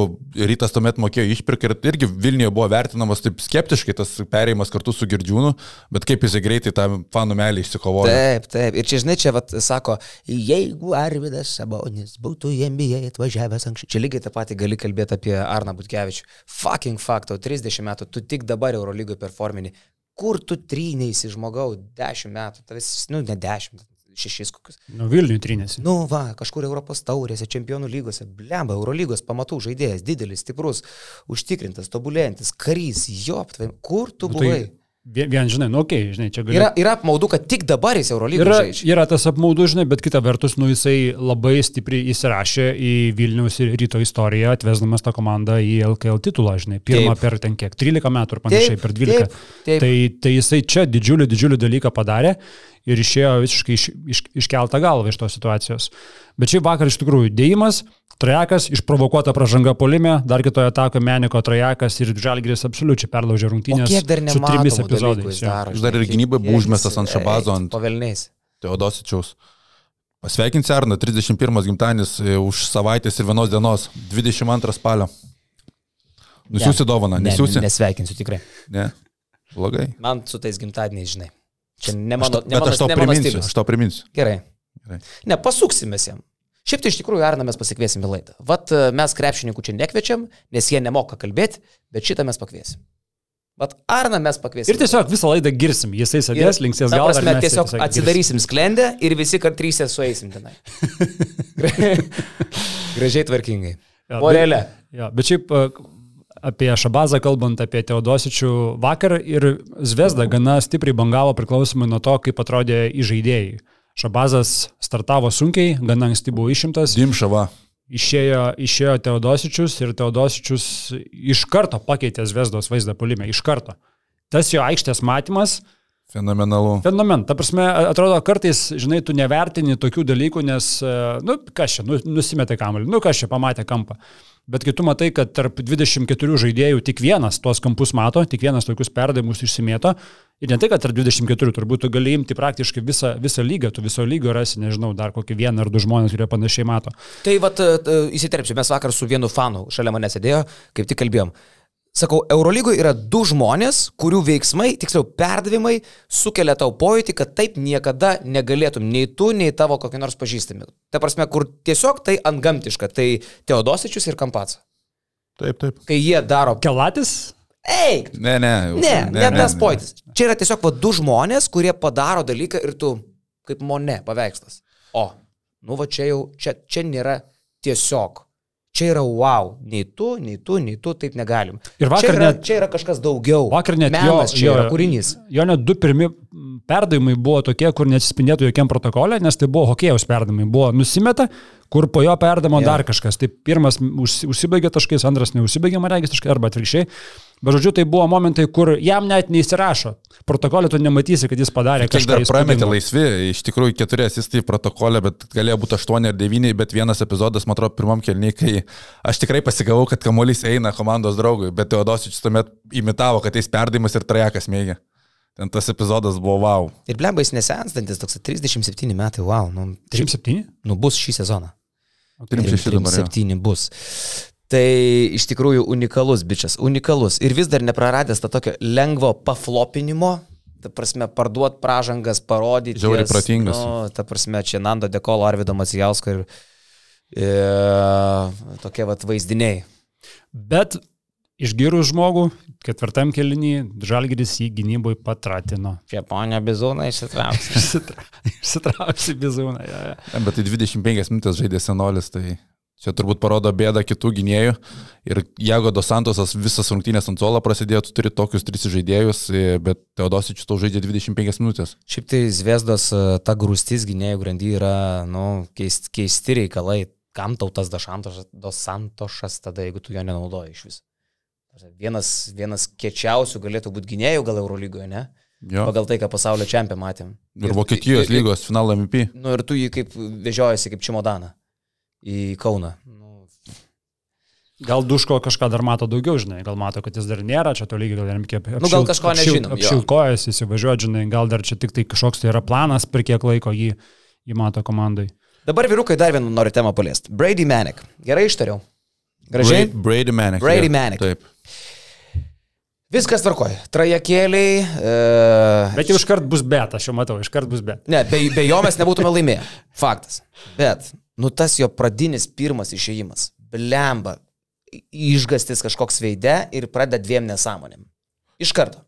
rytas tuomet mokėjo išpirkti ir irgi Vilniuje buvo vertinamas taip skeptiškai tas perėjimas kartu su Girdžiūnu, bet kaip jisai greitai tą fanų melį išsikovojo. Taip, taip. Ir čia, žinai, čia vat, sako, jeigu Arvidas Sabonis būtų į NBA atvažiavęs anksčiau, čia lygiai tą patį gali kalbėti apie Arną Butkevičių. Fucking fact, tau 30 metų, tu tik dabar Eurolygoje performini. Kur tu trynėsi žmogau 10 metų, tavis, nu, ne 10, šešis kokius. Nu, Vilniui trynėsi. Nu, va, kažkur Europos taurėse, čempionų lygose, blemba, Eurolygos pamatų žaidėjas, didelis, stiprus, užtikrintas, tobulėjantis, karys, jop, kur tu nu, tai buvai? Tai Vien, vien žinai, nu, okei, okay, žinai, čia gali. Yra, yra apmaudu, kad tik dabar jis Eurolygą Yra, žaidžia. yra tas apmaudu, žinai, bet kita vertus, nu jisai labai stipriai įsirašė į Vilnius ir ryto istoriją, atvesdamas tą komandą į LKL titulą, žinai, pirmą Taip. per ten kiek, 13 metų ir panašiai, Taip, per 12. taip, taip. Tai, tai jisai čia didžiulį, didžiulį dalyką padarė ir išėjo visiškai iš, iš, iškeltą galvą iš tos situacijos. Bet šiaip vakar iš tikrųjų dėjimas, trajekas, išprovokuota pražanga polime, dar kitoje atako Meniko trajekas ir Žalgiris absoliučiai perlaužė O rungtynės kiek dar su trimis epizodais. daro. Jis dar ir gynybai buvo užmestas ant Šabazo, Eik, ant- Pavelniais. Teodosičiaus. Pasveikinti Arną, 31 gimtadienis e, už savaitės ir vienos dienos, 22 spalio. Nusiųsi dovaną, Ne, nesiųsi? Nesveikinsiu tikrai. Ne. Blogai. Man su tais gimtadieniais, žinai. Čia ne mano, Aš, ne bet mano, aš tau priminsiu, stilius. aš tau priminsiu. Gerai. Gerai. Ne, pasuksimės jam. Šiaip tai iš tikrųjų Arną mes pasikviesim į laidą. Vat e, mes krepšininkų čia nekviečiam, nes jie nemoka kalbėti, bet šitą mes pakviesim. Vat Arną mes pakviesim. Ir tiesiog visą laidą girsim, jisai sėdės, linksės galvą. prasme, tiesiog atsidarysim sklendę ir visi kart trysė sueisim tenai. *laughs* *laughs* Gražiai tvarkingai. Ja, Morelė. Ja, bet šiaip e, apie Šabazą kalbant, apie Teodosičių vakar ir Zvezda gana stipriai bangavo priklausomai nuo to, kaip atrodė įžaidėjai. Šabazas startavo sunkiai, gana anksti buvo išimtas, Dimšava. išėjo, išėjo Teodosičius ir Teodosičius iš karto pakeitė Zvezdos vaizdą polime, iš karto. Tas jo aikštės matymas, Fenomenalu. Fenomen. Ta prasme, atrodo, kartais, žinai, tu nevertini tokių dalykų, nes, e, nu, kas čia, nu, nusimetė kamuolį, nu, kas čia pamatė kampą. Bet kai tu matai, kad tarp 24 žaidėjų tik vienas tuos kampus mato, tik vienas tokius perdavimus išsimėto, ir ne tai, kad tarp 24, turbūt tu gali imti praktiškai visą, visą lygą, tu viso lygio rasi, nežinau, dar kokį vieną ar du žmonės, kurie panašiai mato. Tai vat e, e, įsiterpsiu, mes vakar su vienu fanu šalia mane sėdėjo, kaip tik kalbėjom. Sakau, Eurolygoje yra du žmonės, kurių veiksmai, tiksliau perdavimai, sukelia tau pojūtį, kad taip niekada negalėtum nei tu, nei tavo kokie nors pažįstami. Ta prasme, kur tiesiog tai antgamtiška, tai Teodosičius ir Kampaca. Taip, taip. Kai jie daro... Kelatis? Eik! Ne, ne. Ne, ne, ne tas pojūtis. Čia yra tiesiog va, du žmonės, kurie padaro dalyką ir tu, kaip mone, paveikslas. O, nu va čia jau, čia, čia nėra tiesiog. Čia yra wow. Nei tu, nei tu, nei tu, taip negalim. Ir vakar čia yra, net- Čia yra kažkas daugiau. Vakar net Menas jo, čia jo, yra kūrinys. Jo net du pirmi perdavimai buvo tokie, kur neatsispindėtų jokiam protokole, nes tai buvo hokėjaus perdavimai. Buvo nusimeta, kur po jo perdamo Jo. dar kažkas. Tai pirmas užsi- užsibaigė taškais, antras neužsibaigė, man regis taškai, arba atvirkščiai. Bet žodžiu, tai buvo momentai, kur jam net neįsirašo. Protokolė tu nematysi, kad jis padarė Kiek kažką. dar prametė laisvi, iš tikrųjų keturi asistai protokolė, bet galėjo būti aštuoni ar devyni, bet vienas epizodas, man atrodo, pirmam kelniui, kai aš tikrai pasigavau, kad kamuolys eina komandos draugui, bet Teodosičius tuomet imitavo, kad jis perdavimas ir trajekas mėgė. Ten tas epizodas buvo wow. Ir blembais nesenstantis, toks 37 metai, wow. Nu, 37? nu bus šį sezoną. 36 dabar. jo. 7 bus. Tai iš tikrųjų unikalus bičias, unikalus. Ir vis dar nepraradęs tą tokio lengvo paflopinimo, ta prasme, parduot pražangas, parodyti. Žiauriai jas, protingas. Nu, ta prasme, čia Nando Dekolo, Arvido Macijausko ir e, tokie vat vaizdiniai. Bet išgyrus žmogų, ketvirtam kelinį, Žalgiris jį gynybui patratino. Čia ponia Bizūna išsitrauks. Išsitrauksi bizūną. Ja, *laughs* ja. Bet tai 25 minutės žaidė senolis, tai čia turbūt parodo bėdą kitų gynėjų. Ir Jago Dos Santosas visas rungtynės ant suolo prasidėjo, tu turi tokius tris žaidėjus, e, bet Teodosičius tau žaidė 25 minutės. Šiaip tai Zviesdos e, ta grūstis gynėjų grandy yra, nu, keist, keisti reikalai. Kam tau tas Dos Santošas tada, jeigu tu jo nenaudoji iš vis? Vienas, vienas kečiausių galėtų būti gynėjų gal Eurolygoje, ne? Jo. Pagal tai, ką pasaulio čempionė matėm. Ir Vokietijos ir- lygos finalo MVP. Nu ir tu jį kaip vežiojasi kaip čimodaną į Kauną. Nu, Gal Duško kažką dar mato daugiau, žinai, gal mato, kad jis dar nėra, čia to lygiai gal jam apšilt. Nu, gal kažko nežinom, jo. Apšilkojas, įsivažiuoti, žinai, gal dar čia tik tai kažkoks tai yra planas, per kiek laiko jį, jį mato komandai. Dabar vyrukai dar vieną noriu temą paliesti. Brady Manek. Gerai ištariau. Gražiai. Brady, Brady Manic. Brady. Manic. Taip. Viskas tvarkoja. Trajakėliai. E, Bet jau iškart bus bet, aš jau matau, iškart bus bet. Ne, be, be jo mes nebūtume laimėję. Faktas. Bet, nu tas jo pradinis pirmas išėjimas. Blemba. Išgastis kažkoks veide ir pradeda dviem nesąmonėm. Iš karto.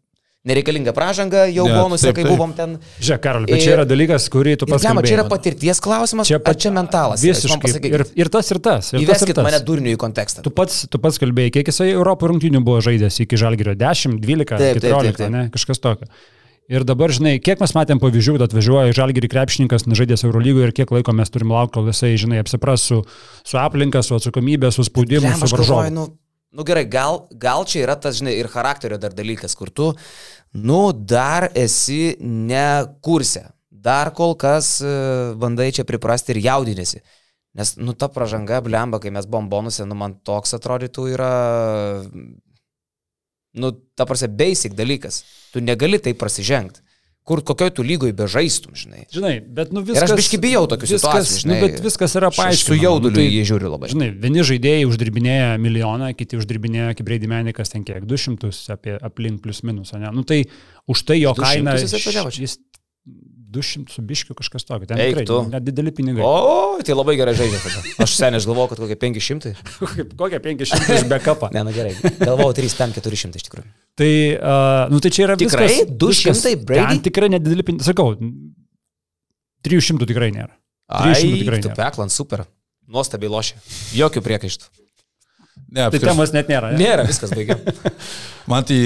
Nereikalinga pražanga, jau Ne, bonusė, taip, kai taip. buvom ten. Žiūrėk, Karol, bet čia yra dalykas, kurį tu pats blema, čia yra patirties klausimas, Čia čia, pat- čia mentalas. Visiškai. Ir, ir tas, ir tas. Ir tas, ir Įveskit tas. mane durnių į kontekstą. Tu pats, tu pats kalbėjai, kiek jisai Europos rungtynių buvo žaidęs iki Žalgirio 10, 12, Taip, taip, 14, taip, taip. ne, kažkas tokio. Ir dabar, žinai, kiek mes matėm pavyzdžių, kad atvažiuoja Žalgirį krepšininkas, nežaidęs Eurolygoje ir kiek laiko mes turim laukti, kol jisai, žinai, apsipras su, su aplinka, su atsakomybė, su spaudimu, su varžovu. nu, nu gerai, gal, gal čia yra tas, žinai, ir charakterio dar dalykas, kur tu, nu, dar esi ne kurse. Dar kol kas e, bandai čia priprasti ir jaudinėsi. Nes, nu, ta pažanga, blemba, kai mes buvom bonusė, nu, man toks atrodytų yra, nu, ta prasme, basic dalykas. Tu negali tai prasižengti. Kur kokioj tu lygoj bežaistum, žinai. Žinai, bet nu Ir viskas... aš biški bijau tokių situacijų, žinai. Nu, bet viskas yra Aš Su paaiškinama. jauduliu Nu, tai, jį žiūriu labai. Žinai, vieni žaidėjai uždirbinėja milijoną, kiti uždirbinėja, kaip Breidimenikas, ten kiek, 200 apie aplink plus minus, ne? Nu tai už tai jo 200 kaina... jis atvažiavo čia? Jis 200 su biškiu kažkas tokio, ten Eik tikrai tu. nedideli pinigai. O, tai labai gerai žaidžia tada. Aš seniai galvojau, kad kokie 500. Kaip kokia 500 už backupą. Ne, nu gerai. Galvojau 3, 5, 400 iš tikrųjų. Tai, uh, nu tai čia yra Tikrai? viskas. 200 viskas, Brady? Ten tikrai nedideli pinigai. Sakau, 300 tikrai nėra. 300 tikrai tu nėra. peklan, super. Nuostabiai lošia. Jokių priekaištų. Ne, Tai apskritai- temos net nėra. Ne? Nėra, viskas baigiam. *laughs* Man tai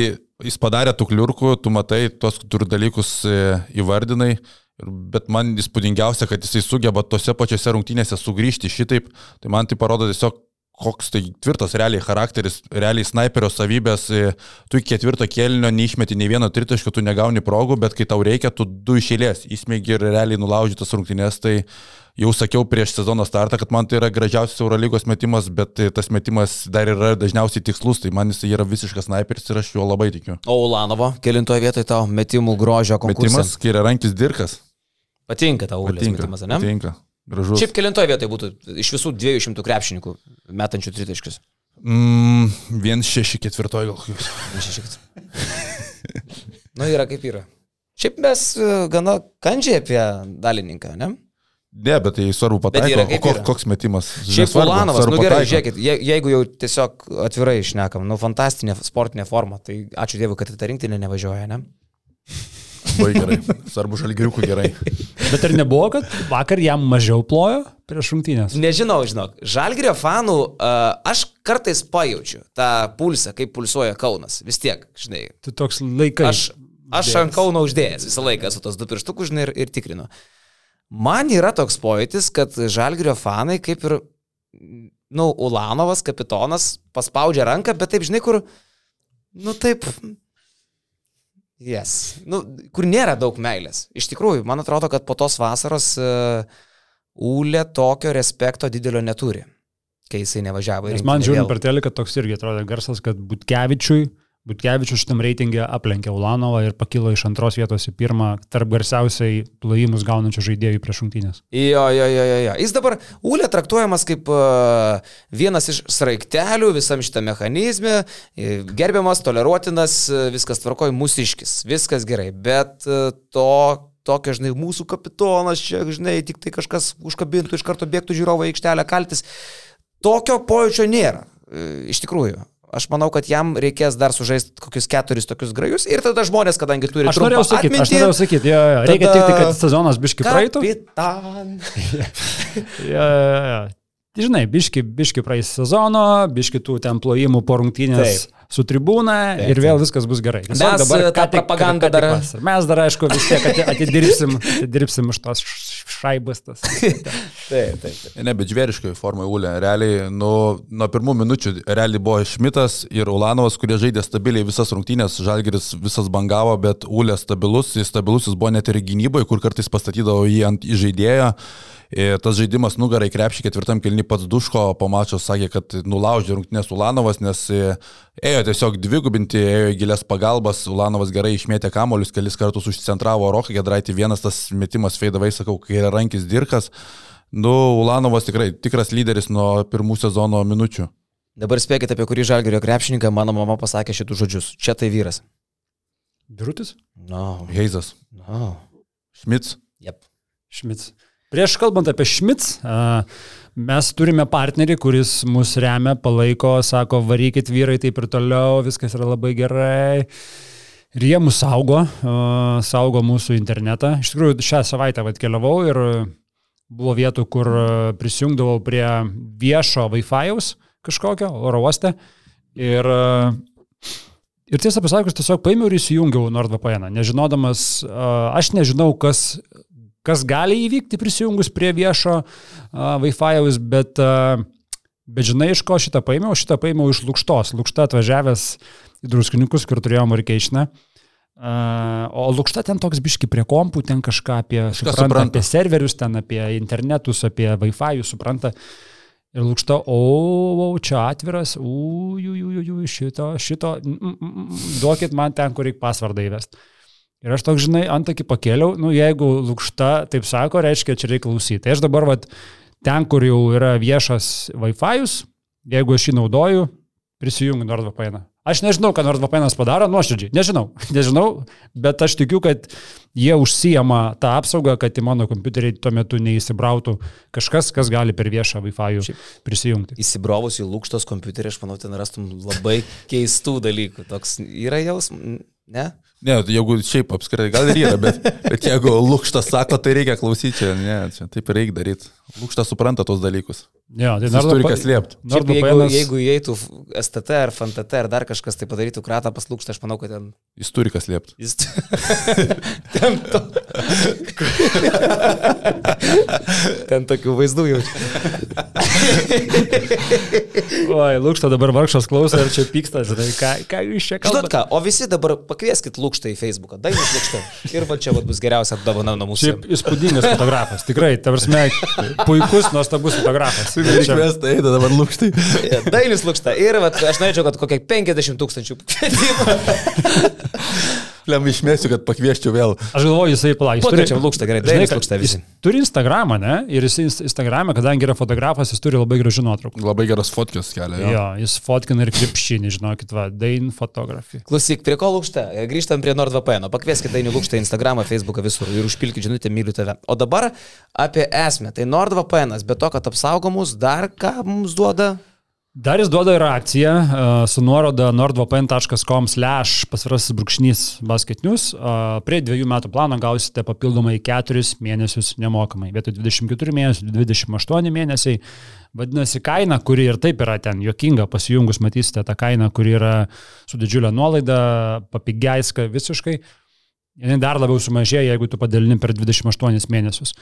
jis padarė tų kliurkų, tu matai, tos tur dalykus e, įvardinai, ir- bet man įspūdingiausia, kad jisai sugeba tose pačiose rungtynėse sugrįžti šitaip, tai man tai parodo tiesiog koks tai tvirtas realiai charakteris, realiai sniperio savybės, e, tu iki ketvirto kėlinio neišmeti nei vieno tritaškio, tu negauni progų, bet kai tau reikia, tu du išėlės įsmėgi ir realiai nulaužytas rungtynės, tai jau sakiau prieš sezono startą, kad man tai yra gražiausias Eurolygos metimas, bet e, tas metimas dar yra dažniausiai tikslus, tai man jis yra visiškas sniperis ir aš juo labai tikiu. O Ulanovo, kelintoje vietoje tau metimų grožio konkursas. Metimas, yra rankis dirkas. Patinka tau Patinka. metimas, ne? Patinka. Gražus. Šiaip kelintoje vietoje būtų iš visų 200 krepšininkų metančių tritaškius. Mm, vien šeši ketvirtoji gal. kokius. Šešikis. *laughs* Nu, yra kaip yra. Šiaip mes e, gana kandžiai apie dalininką, ne? Ne, bet tai svarbu O kaip koks, koks metimas? Šiaip Ulanovas, nu gerai, pataiko. žiūrėkit, je, jeigu jau tiesiog atvirai išnekam, nu fantastinė sportinė forma, tai ačiū Dievui, kad į tą rinktinę nevažiuoja, ne? Labai gerai. Svarbu žalgiriukų gerai. Bet ar nebuvo, kad vakar jam mažiau plojo prieš rungtynės? Nežinau, žinok, Žalgirio fanų uh, aš kartais pajaučiu tą pulsą, kaip pulsuoja Kaunas, vis tiek, žinai. Tai toks laikas. Aš, aš ant Kauno uždėjęs visą laiką su tos du pirštukus, žinai, ir, ir tikrinu. Man yra toks pojūtis, kad Žalgirio fanai kaip ir, nu, Ulanovas, kapitonas, paspaudžia ranką, bet taip, žinai, kur, nu taip, Yes. Nu, kur nėra daug meilės. Iš tikrųjų, man atrodo, kad po tos vasaros uh, Ūlė tokio respekto didelio neturi, kai jisai nevažiavo. Nes man žiūrint per teliką toks irgi atrodo garsas, kad Butkevičiui, Butkevičius šitam reitingė aplenkė Ulanovą ir pakilo iš antros vietos į pirmą tarp garsiausiai plojimus gaunančių žaidėjų prieš rungtynės. Jo, jo, jo, jo, jo. Jis dabar Ūlė traktuojamas kaip uh, vienas iš sraigtelių visam šitą mechanizmą, e, gerbiamas, toleruotinas, e, viskas tvarkoj, mūsiškis, viskas gerai, bet uh, to tokia, žinai, mūsų kapitonas čia, žinai, tik tai kažkas užkabintų, iš karto bėgtų žiūrovą į aikštelę kaltis. Tokio pojūčio nėra, iš tikrųjų. Aš manau, kad jam reikės dar sužaisti kokius keturis tokius grajus ir tada žmonės, kadangi turi Aš norėjau sakyti, aš norėjau sakyti, jo, jo. reikia tada- tik tai, kad sezonas biški praeitų. *laughs* Kapitan. Jo, jo, jo. Žinai, biški, biški praeis sezono, biški tų ten plojimų po rungtynės Taip. Su tribūna Taip, ir vėl viskas bus gerai. Tiesiog Mes, dabar e, tą tik- propagandą dar- Mes dar, aišku, vis tiek ati- atidirbsim, *laughs* atidirbsim iš tos šaibas. Tas. *laughs* Taip, taip, taip. Ne, bet žvėriškai formai Ulė. Realiai nuo, nuo pirmų minučių realiai buvo Šmitas ir Ulanovas, kurie žaidė stabiliai visas rungtynės. Žalgeris visas bangavo, bet Ulė stabilus. Jis stabilus jis buvo net ir gynyboje, kur kartais pastatydavo jį ant įžaidėjo. Tas žaidimas nugarai krepšį ketvirtam kilni pats Duško po mačo sakė, kad nulaužė rungtynės Ulanovas, nes e, ėjo tiesiog dvigubinti, ėjo į gilias pagalbas. Ulanovas gerai išmėtė kamolius, kelis kartus užcentravo Roką Gedraitį, vienas tas metimas feidavai, sakau, kai yra rankis Dirkas. Nu, Ulanovas tikrai tikras lyderis nuo pirmų sezono minučių. Dabar spėkite, apie kurį žalgerio krepšininką mano mama pasakė šitų žodžius. Čia tai vyras. Birutis? No. Heizas, No. Šmits. Yep. Šmits. Prieš kalbant apie Šmits, mes turime partnerį, kuris mus remia, palaiko, sako, varykit vyrai taip ir toliau, viskas yra labai gerai. Ir jie mus saugo, saugo mūsų internetą. Iš tikrųjų, šią savaitę vat, keliavau ir buvo vietų, kur prisijungdavau prie viešo Wi-Fi'aus kažkokio oro uoste. Ir, ir tiesą pasakius, tiesiog paėmiau ir įsijungiau NordVPN, nežinodamas, aš nežinau, kas, kas gali įvykti prisijungus prie viešo Wi-Fi'aus, bet, bet žinai, iš ko šitą paėmiau? Šitą paėmiau iš Lukštos. Lukšta atvažiavęs į druskininkus, kur turėjom Markeišną. Uh, o lūkšta ten toks biški prie kompų, ten kažką apie, supranta, supranta. apie serverius, ten apie internetus, apie Wi-Fi, supranta. Ir lūkšta, o, o čia atviras, ujujujuju, šito, šito, mm, mm, mm, duokit man ten, kur reikia pasvardą įvesti. Ir aš toks, žinai, antakį pakėliau, nu jeigu lūkšta taip sako, reiškia, čia reikia klausyti. Tai aš dabar, vat, ten, kur jau yra viešas Wi-Fi, jeigu aš jį naudoju, prisijungiu NordVPN. Aš nežinau, ką NordVPN padaro, nuoširdžiai, nežinau, *laughs* nežinau, bet aš tikiu, kad jie užsijama tą apsaugą, kad į mano kompiuterį tuo metu neįsibrautų kažkas, kas gali per viešą Wi-Fi prisijungti. Įsibrovus į lūkštos kompiuterį, aš manau, ten rastum labai keistų dalykų. Toks yra jausmas, ne? Ne, jeigu šiaip apskritai gal ir yra, bet, bet jeigu lūkštas sako, tai reikia klausyti, ne, čia taip reikia daryti. Lūkštas supranta tos dalykus. Jo, tai dar turi kas liepti. Jeigu, jeigu įeitų STT ar FNTT ar dar kažkas tai padarytų kratą pas lūkštą, aš manau, kad ten... Jis turi kas liepti. Jis... *laughs* ten, to... *laughs* ten tokių vaizdų jaučiu. *laughs* Oi, lūkštą dabar vargšas klauso ir čia pyksta, žinai, ką, ką jūs čia kalbate. Žinot ką, o visi dabar pakvieskit lūkštą į Facebooką, dainis lūkštą. Ir va čia va, bus geriausia apdovana nuo mūsų. Šiaip įspūdingas fotografas, tikrai, tavars puikus, nuostabus fotografas. Išvesta, eina dabar lūkštai. *laughs* Dailis lūkšta. Ir vat, aš norėčiau, kad kokie 50 tūkstančių. *laughs* Lem išmėsiu, kad pakvieščiau vėl. Aš galvoju, jisai palaikys. Turi čia lūksta, gerai, žinai, lūksta visi. Turi Instagramą, ne? Ir jis Instagramą, kadangi yra fotografas, jis turi labai gražių nuotraukų. Labai geras fotkės kelia. Jo, jo jis fotkina ir krepšinį, žinokit, va, Dain fotografija. Klausyk, prie ko lūksta? Grįžtam prie NordVPN. Pakvieskit Dainį lūkštą Instagramą, Facebooką visur ir užpilkit žinutę, myliu tave. O dabar apie esmę. Tai NordVPN, be to, kad apsaugomus, dar ką mums duoda? Dar jis duoda ir akciją uh, su nuoroda nordvpn.com slash pasvirasis brūkšnys basketnius. Uh, prie dviejų metų plano gausite papildomai 4 mėnesius nemokamai. Vietoj 24 mėnesių 28 mėnesiai. Vadinasi, kaina, kuri ir taip yra ten jokinga, pasijungus matysite tą kainą, kuri yra su didžiulė nuolaida, papigeiska visiškai. Jis dar labiau sumažėja, jeigu tu padalini per 28 mėnesius.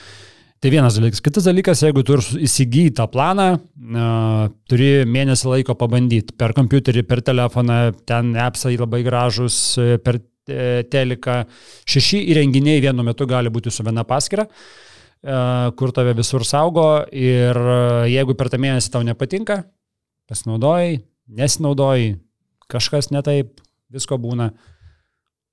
Tai vienas dalykas. Kitas dalykas, jeigu tu įsigyji tą planą, uh, turi mėnesį laiko pabandyti per kompiuterį, per telefoną, ten appsai labai gražus, e, per e, teliką. Šeši įrenginiai vienu metu gali būti su viena paskira, uh, kur tave visur saugo ir uh, jeigu per tą mėnesį tau nepatinka, pasinaudojai, nesinaudojai, kažkas netaip, visko būna. Uh,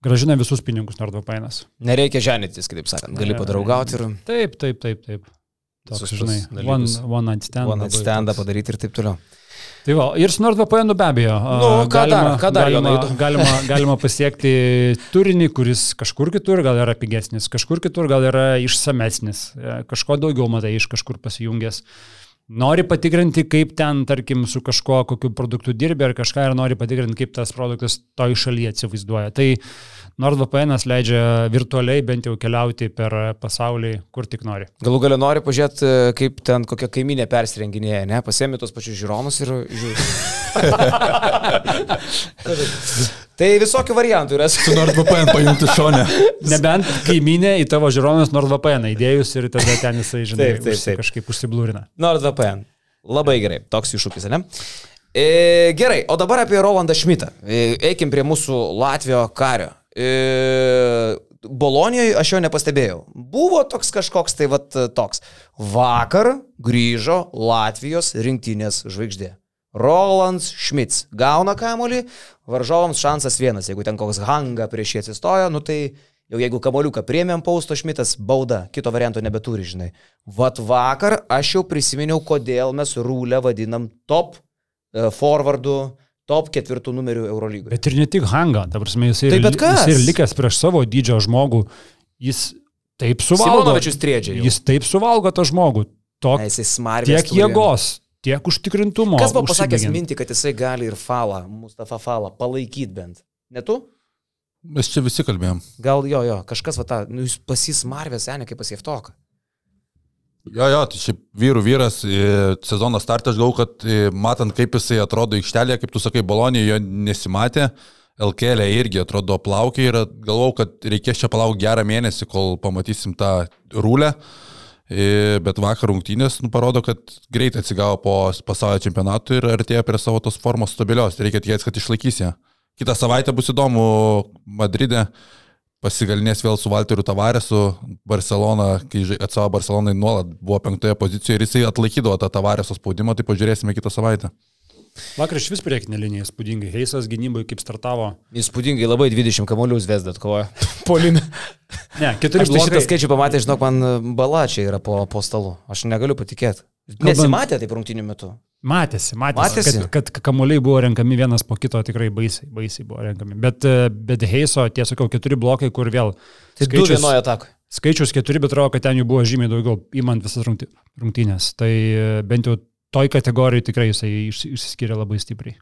gražina visus pinigus NordVPN'as. Nereikia ženytis, kaip sakant, gali padraugauti ir... Taip, taip, taip, taip. Toks, žinai, one, one night stand. One night standą padaryti ir taip toliau. Tai va, ir su NordVPN be abejo. Nu, ką galima, dar, ką dar galima, *laughs* galima, galima pasiekti turinį, kuris kažkur kitur gal yra pigesnis, kažkur kitur gal yra išsamesnis, kažko daugiau matai iš kažkur pasijungęs. Nori patikrinti, kaip ten, tarkim, su kažkuo, kokiu produktu dirbi ar kažką, ir nori patikrinti, kaip tas produktas toj šalyje atsivaizduoja. Tai NordVPN leidžia virtualiai bent jau keliauti per pasaulį, kur tik nori. Galų galę nori pažiūrėti, kaip ten kokia kaiminė persirenginėja, ne? Pasiemi tos pačius žiūronus ir žiūri. *laughs* *laughs* Tai visokių variantų yra. Su NordVPN pajungti šonę. Nebent kaiminė į tavo žiūronus NordVPN įdėjus ir tada ten jisai, žinai, taip, taip, taip. kažkaip užsiblūrina. NordVPN. Labai gerai, toks iššūkis, ne? E, gerai, o dabar apie Rolandą Šmitą. E, eikim prie mūsų Latvijos kario. E, Bolonijoje aš jo nepastebėjau. Buvo toks kažkoks tai vat toks. Vakar grįžo Latvijos rinktinės žvaigždė. Rolands Schmitz gauna kamolį, varžovams šansas vienas, jeigu ten koks hanga prieš jį atsistojo, nu tai jau jeigu kamoliuką priemėm pausto Schmidtas, bauda, kito varianto nebeturi, žinai. Vat vakar aš jau prisiminiau, kodėl mes rūlę vadinam top uh, forwardu, top ketvirtų numerių Eurolygoje. Bet ir ne tik hanga, ta prasme, jis ir, jis ir likęs prieš savo didžio žmogų, jis taip suvalgo. Jis taip suvalgo tą žmogų. Tok, tiek jėgos, tiek užtikrintumo. Kas buvo pasakęs mintį, kad jisai gali ir falą, Mustafa falą, palaikyti bent? Ne tu? Mes čia visi kalbėjom. Gal jo, jo, kažkas, va, ta, nu, jūs pasis Marvės, seniai, kaip pas Jeftoką. Jo, jo, tai šiaip vyrų vyras, e, sezono startą aš galvoju, kad e, matant, kaip jisai atrodo aikštelėje, kaip tu sakai, Bolonijoje jo nesimatė, LKL irgi atrodo plaukiai ir galvojau, kad reikės čia palaukti gerą mėnesį, kol pamatysim tą rūlę. E, bet vakar rungtynės nu, parodo, kad greitai atsigavo po pasaulio čempionatų ir artėja prie savo tos formos stabilios. Reikia tikėtis, kad išlaikys ją. Kitą savaitę bus įdomu Madride pasigalinės vėl su Walteriu Tavaresu, Barcelona, kai atsavo Barcelonai nuolat buvo penktoje pozicijoje ir jisai atlaikydavo tą Tavareso spaudimą, tai pažiūrėsime kitą savaitę. Vakar iš vis priekinė linija įspūdingai. Heisas gynybai kaip startavo. Įspūdingai labai 20 kamolių Zvezda atkovoja. Polime. Ne, keturi Aš tai šitą skaičių pamatė, žinok, man balačiai yra po, po stalu. Aš negaliu patikėti. Nesimatė taip rungtinių metu. Matėsi, matėsi, Matėsi? Kad, kad kamuoliai buvo renkami vienas po kito, tikrai baisiai, baisiai buvo renkami. Bet, e, bet Heiso, tiesiog, keturi blokai, kur vėl Tai du vienoje atakoje. skaičius keturi, bet atrodo, kad ten jų buvo žymiai daugiau, įmant visas rungty- rungtynės. Tai e, bent jau toj kategorijai tikrai jisai išsi- išsiskiria labai stipriai.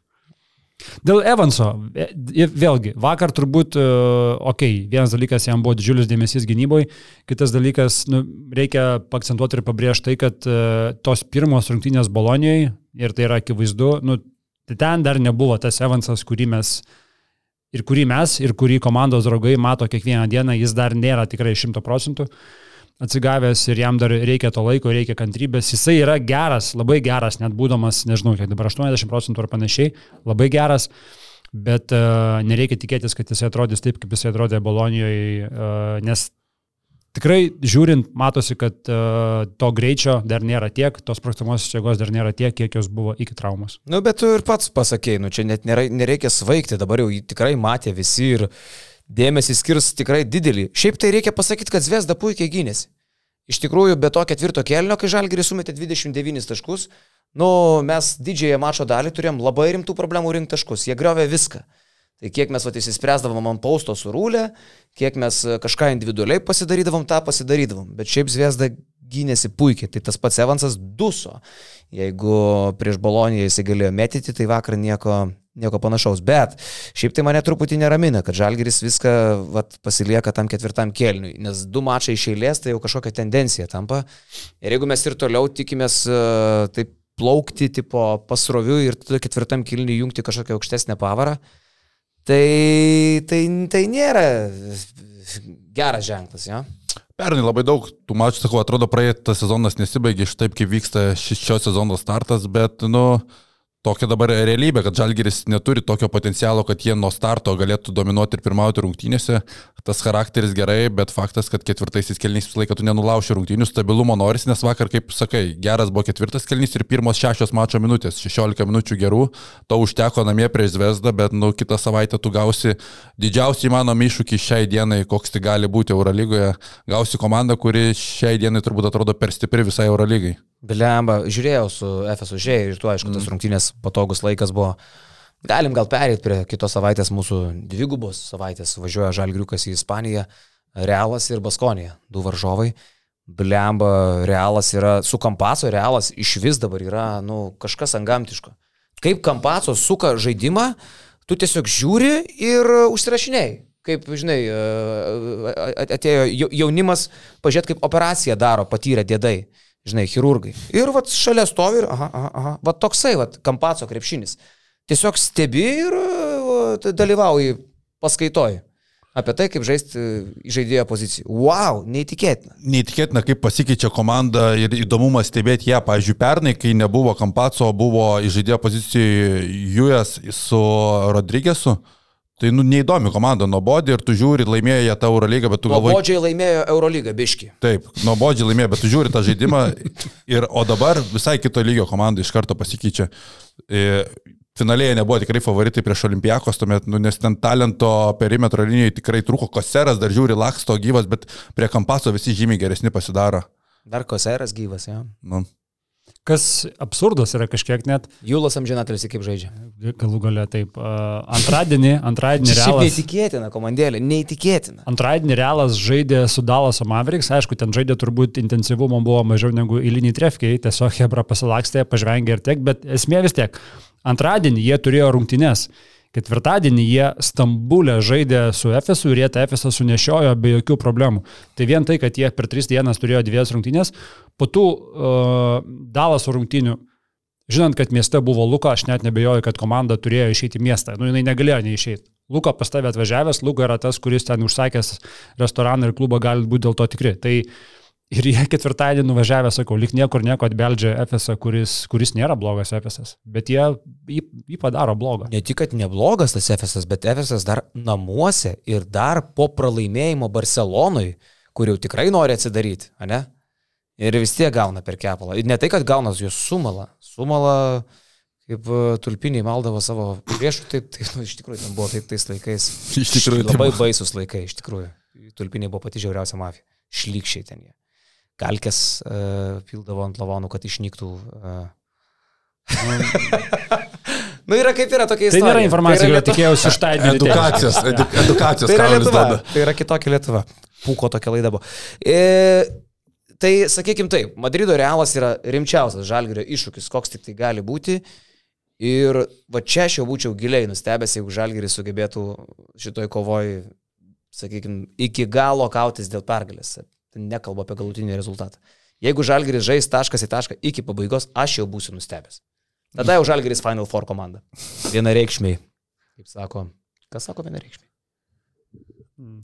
Dėl Evanso, e, e, vėlgi, vakar turbūt, okei, okay, vienas dalykas jam buvo didžiulis dėmesys gynyboje, kitas dalykas, nu, reikia akcentuoti ir pabrėžti tai, kad uh, tos pirmos rungtynės Bolonijoje, ir tai yra akivaizdu, nu, tai ten dar nebuvo tas Evansas, kurį mes ir kurį mes, ir kurį komandos draugai mato kiekvieną dieną, jis dar nėra tikrai šimto procentų atsigavęs ir jam dar reikia to laiko, reikia kantrybės. Jisai yra geras, labai geras, net būdamas, nežinau, kiek dabar 80 procentų ar panašiai, labai geras, bet uh, nereikia tikėtis, kad jisai atrodys taip, kaip jisai atrodė Bolonijoje, uh, nes tikrai žiūrint, matosi, kad uh, to greičio dar nėra tiek, tos sprogtamosios jėgos dar nėra tiek, kiek jos buvo iki traumos. Nu, bet tu ir pats pasakėjai, nu, čia net nėra, nereikia svaigti, dabar jau tikrai matė visi ir dėmesį skirs tikrai didelį. Šiaip tai reikia pasakyti, kad Zvezda puikiai gynėsi. Iš tikrųjų, be to ketvirto kelnio, kai Žalgiris sumetė 29 taškus, nu, mes didžiąją mačo dalį turėjom labai rimtų problemų rinkti taškus, jie griovė viską. Tai kiek mes vat, įsispręsdavom ant pausto su rūlė, kiek mes e, kažką individualiai pasidarydavom, tą pasidarydavom. Bet šiaip Zviesda gynėsi puikiai. Tai tas pats Evansas duso. Jeigu prieš Boloniją jisai galėjo metyti, tai vakar nieko, nieko panašaus. Bet šiaip tai mane truputį neramina, kad Žalgiris viską vat, pasilieka tam ketvirtam kelniui. Nes du mačai iš eilės tai jau kažkokia tendencija tampa. Ir jeigu mes ir toliau tikimės uh, taip plaukti tipo pasrovių ir tada ketvirtam kilniui jungti kažkokią aukštesnę pavarą, tai, tai, tai nėra geras ženklas, jo. Pernai labai daug tų mačų, sakau, atrodo, praeitas sezonas nesibaigė iš taip, kaip vyksta šio sezono startas, bet, nu, tokia dabar realybė, kad Žalgiris neturi tokio potencialo, kad jie nuo starto galėtų dominuoti ir pirmauti rungtynėse. Tas charakteris gerai, bet faktas, kad ketvirtaisiais kelnys visą laiką tu nenulauši rungtynių, stabilumo noris, nes vakar, kaip sakai, geras buvo ketvirtas kelnys ir pirmos šešios mačo minutės, 16 minučių gerų, to užteko namie prieš Zvezdą, bet, nu, kitą savaitę tu gausi didžiausią įmanomą iššūkį šiai dienai, koks tai gali būti Eurolygoje. Gausi komandą, kuri šiai dienai turbūt atrodo per stipri visai Eurolygai. Blemba, žiūrėjau su FSU žiūrėjau ir tu, aišku, tas rungtynės patogus laikas buvo. Galim gal perėti prie kitos savaitės mūsų dvigubos savaitės. Važiuoja Žalgriukas į Ispaniją, Realas ir Baskonija, du varžovai. Blemba, Realas yra su Kampaso, Realas iš vis dabar yra, nu, kažkas angamtiško. Kaip Kampaso suka žaidimą, tu tiesiog žiūri ir užsirašinėjai. Kaip, žinai, atėjo jaunimas, pažiūrėt, kaip operaciją daro patyrę dėdai žinai, chirurgai. Ir vat šalia stovi ir, aha, aha, aha, vat toksai, vat kampaco krepšinis. Tiesiog stebi ir vat, dalyvauji paskaitoj apie tai, kaip žaisti žaidėjo poziciją. Wow, neįtikėtina. Neįtikėtina, kaip pasikeičia komanda ir įdomumas stebėti ją. Pavyzdžiui, pernai, kai nebuvo Kampaco, buvo žaidėjo pozicijoje Jujas su Rodrygėsu. Tai nu, neįdomi komanda, nuobodė ir tu žiūri, laimėjo jie tą Eurolygą, bet tu galvoji... Nuobodžiai laimėjo Eurolygą, biški. Taip, nuobodžiai laimėjo, bet tu žiūri tą žaidimą ir, o dabar visai kito lygio komanda iš karto pasikeičia. E, Finalėje nebuvo tikrai favoritai prieš Olimpijakos, tuomet, nu, nes ten talento perimetro linijoje tikrai trūko, Koseras dar žiūri laksto gyvas, bet prie Kampaso visi žymiai geresni pasidaro. Dar Koseras gyvas, jo. Nu. Kas absurdas yra kažkiek net, Jūlas amžinatelis kaip žaidžia. galų gale taip, antradienį, antradienį realas. neįtikėtina komandėlė, neįtikėtina. Antradienį realas žaidė su Dalaso Mavericks, aišku, ten žaidė turbūt intensyvumo buvo mažiau negu eiliniai trefkiai, tiesiog Hebra pasilakstė, pažvengė ir tiek, bet esmė vis tiek. Antradienį jie turėjo rungtynes Ketvirtadienį jie Stambulė žaidė su Efesu ir jie tą Efesą sunešiojo be jokių problemų. Tai vien tai, kad jie per tris dienas turėjo dviejas rungtynės, po tų uh, Dalaso rungtynių, žinant, kad mieste buvo Luka, aš net nebejoju, kad komanda turėjo išeiti į miestą. Nu, jinai negalėjo neišeiti. Luka pas tavę atvažiavęs, Luka yra tas, kuris ten užsakęs restoraną ir klubą gali būti dėl to tikri. Tai uh, Ir jie ketvirtadienį nuvažiavę, sakau, lik niekur nieko atbeldžia Efesą, kuris, kuris nėra blogas Efesas, bet jie jį, jį padaro blogą. Ne tik, kad neblogas tas Efesas, bet Efesas dar namuose ir dar po pralaimėjimo Barcelonui, kur jau tikrai nori atsidaryti, ne? Ir vis tiek gauna per kepalą. Ir ne tai, kad gauna jos sumala. Sumala, kaip e, tulpiniai maldavo savo priešų, taip, taip nu, iš tikrųjų, ten buvo taip tais laikais. Iš tikrųjų, labai baisus laikai, iš tikrųjų. Tulpiniai buvo pati žiauriausia mafija. Šlykščiai ten jie kalkės uh, pildavo ant lavonų, kad išnyktų. Uh, Nu, yra kaip yra tokia istorija. Tai nėra informacija, tai kurią tikėjausi iš tą *laughs* edukacijos. Edu, edukacijos tai yra Lietuva. Tai yra kitokia Lietuva. Pūko tokia laida buvo. E, tai sakykime taip, Madrido realas yra rimčiausias žalgerio iššūkis, koks tik tai gali būti. Ir va čia aš jau būčiau giliai nustebęs, jeigu žalgeris sugebėtų šitoj kovoj, sakykime, iki galo kautis dėl pergalės nekalbu apie galutinį rezultatą. Jeigu Žalgiris žais taškas į tašką iki pabaigos, aš jau būsiu nustebęs. Tada jau Žalgiris Final Four komanda. Vienareikšmiai. Kaip sako, kas sako vienareikšmiai?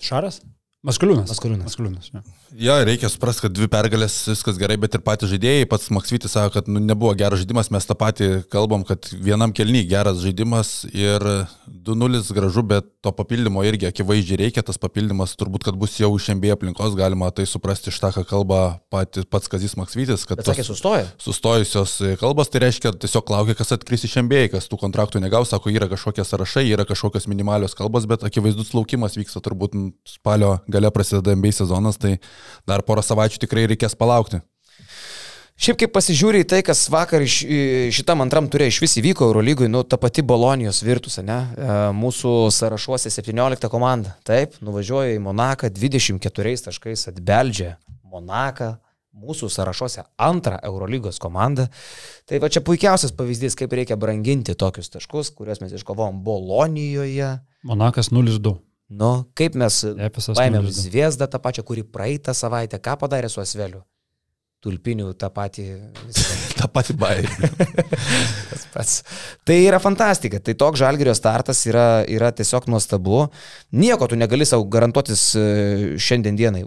Šaras? Maskuliūnas. Maskuliūnas. Maskuliūnas ja. Jo, reikia suprasti, kad dvi pergalės viskas gerai, bet ir patys žaidėjai, pats Maksvitis sako, kad nu, nebuvo geras žaidimas, mes tą patį kalbam, kad vienam kelny geras žaidimas ir 2-0 gražu, bet to papildymo irgi akivaizdžiai reikia, tas papildymas turbūt, kad bus jau iš MB aplinkos, galima tai suprasti iš tą, ką kalba pati, pats Kazis Maksvitis, kad... Bet sakė, sustoja. Sustojusios kalbos, tai reiškia, tiesiog laukia, kas atkris iš MB, kas tų kontraktų negaus, sako, yra kažkokie sąrašai, yra kažkokios minimalios kalbos, bet akivaizdus laukimas vyksta turbūt spalio gale prasideda MB sezonas, tai dar porą savaičių tikrai reikės palaukti. Šiaip kaip pasižiūri į tai, kas vakar iš, šitam antram turė iš vis įvyko Eurolygui, nu, ta pati Bolonijos virtus, ne? E, mūsų sąrašuose 17 komanda. Taip, nuvažiuoja į Monaką 24 taškais, atbeldžia Monaką, mūsų sąrašuose antrą Eurolygos komandą. Tai va čia puikiausias pavyzdys, kaip reikia branginti tokius taškus, kuriuos mes iškovom Bolonijoje. Monakas 0-2. Nu, kaip mes paėmėm Zviesdą tą pačią, kuri praeitą savaitę, ką padarė su Asveliu? Tulpinių tą patį. *laughs* tą patį bairį. *laughs* Tas pats. Tai yra fantastika. Tai toks žalgerio startas yra, yra tiesiog nuostabu. Nieko tu negali savo garantuotis e, šiandien dienai.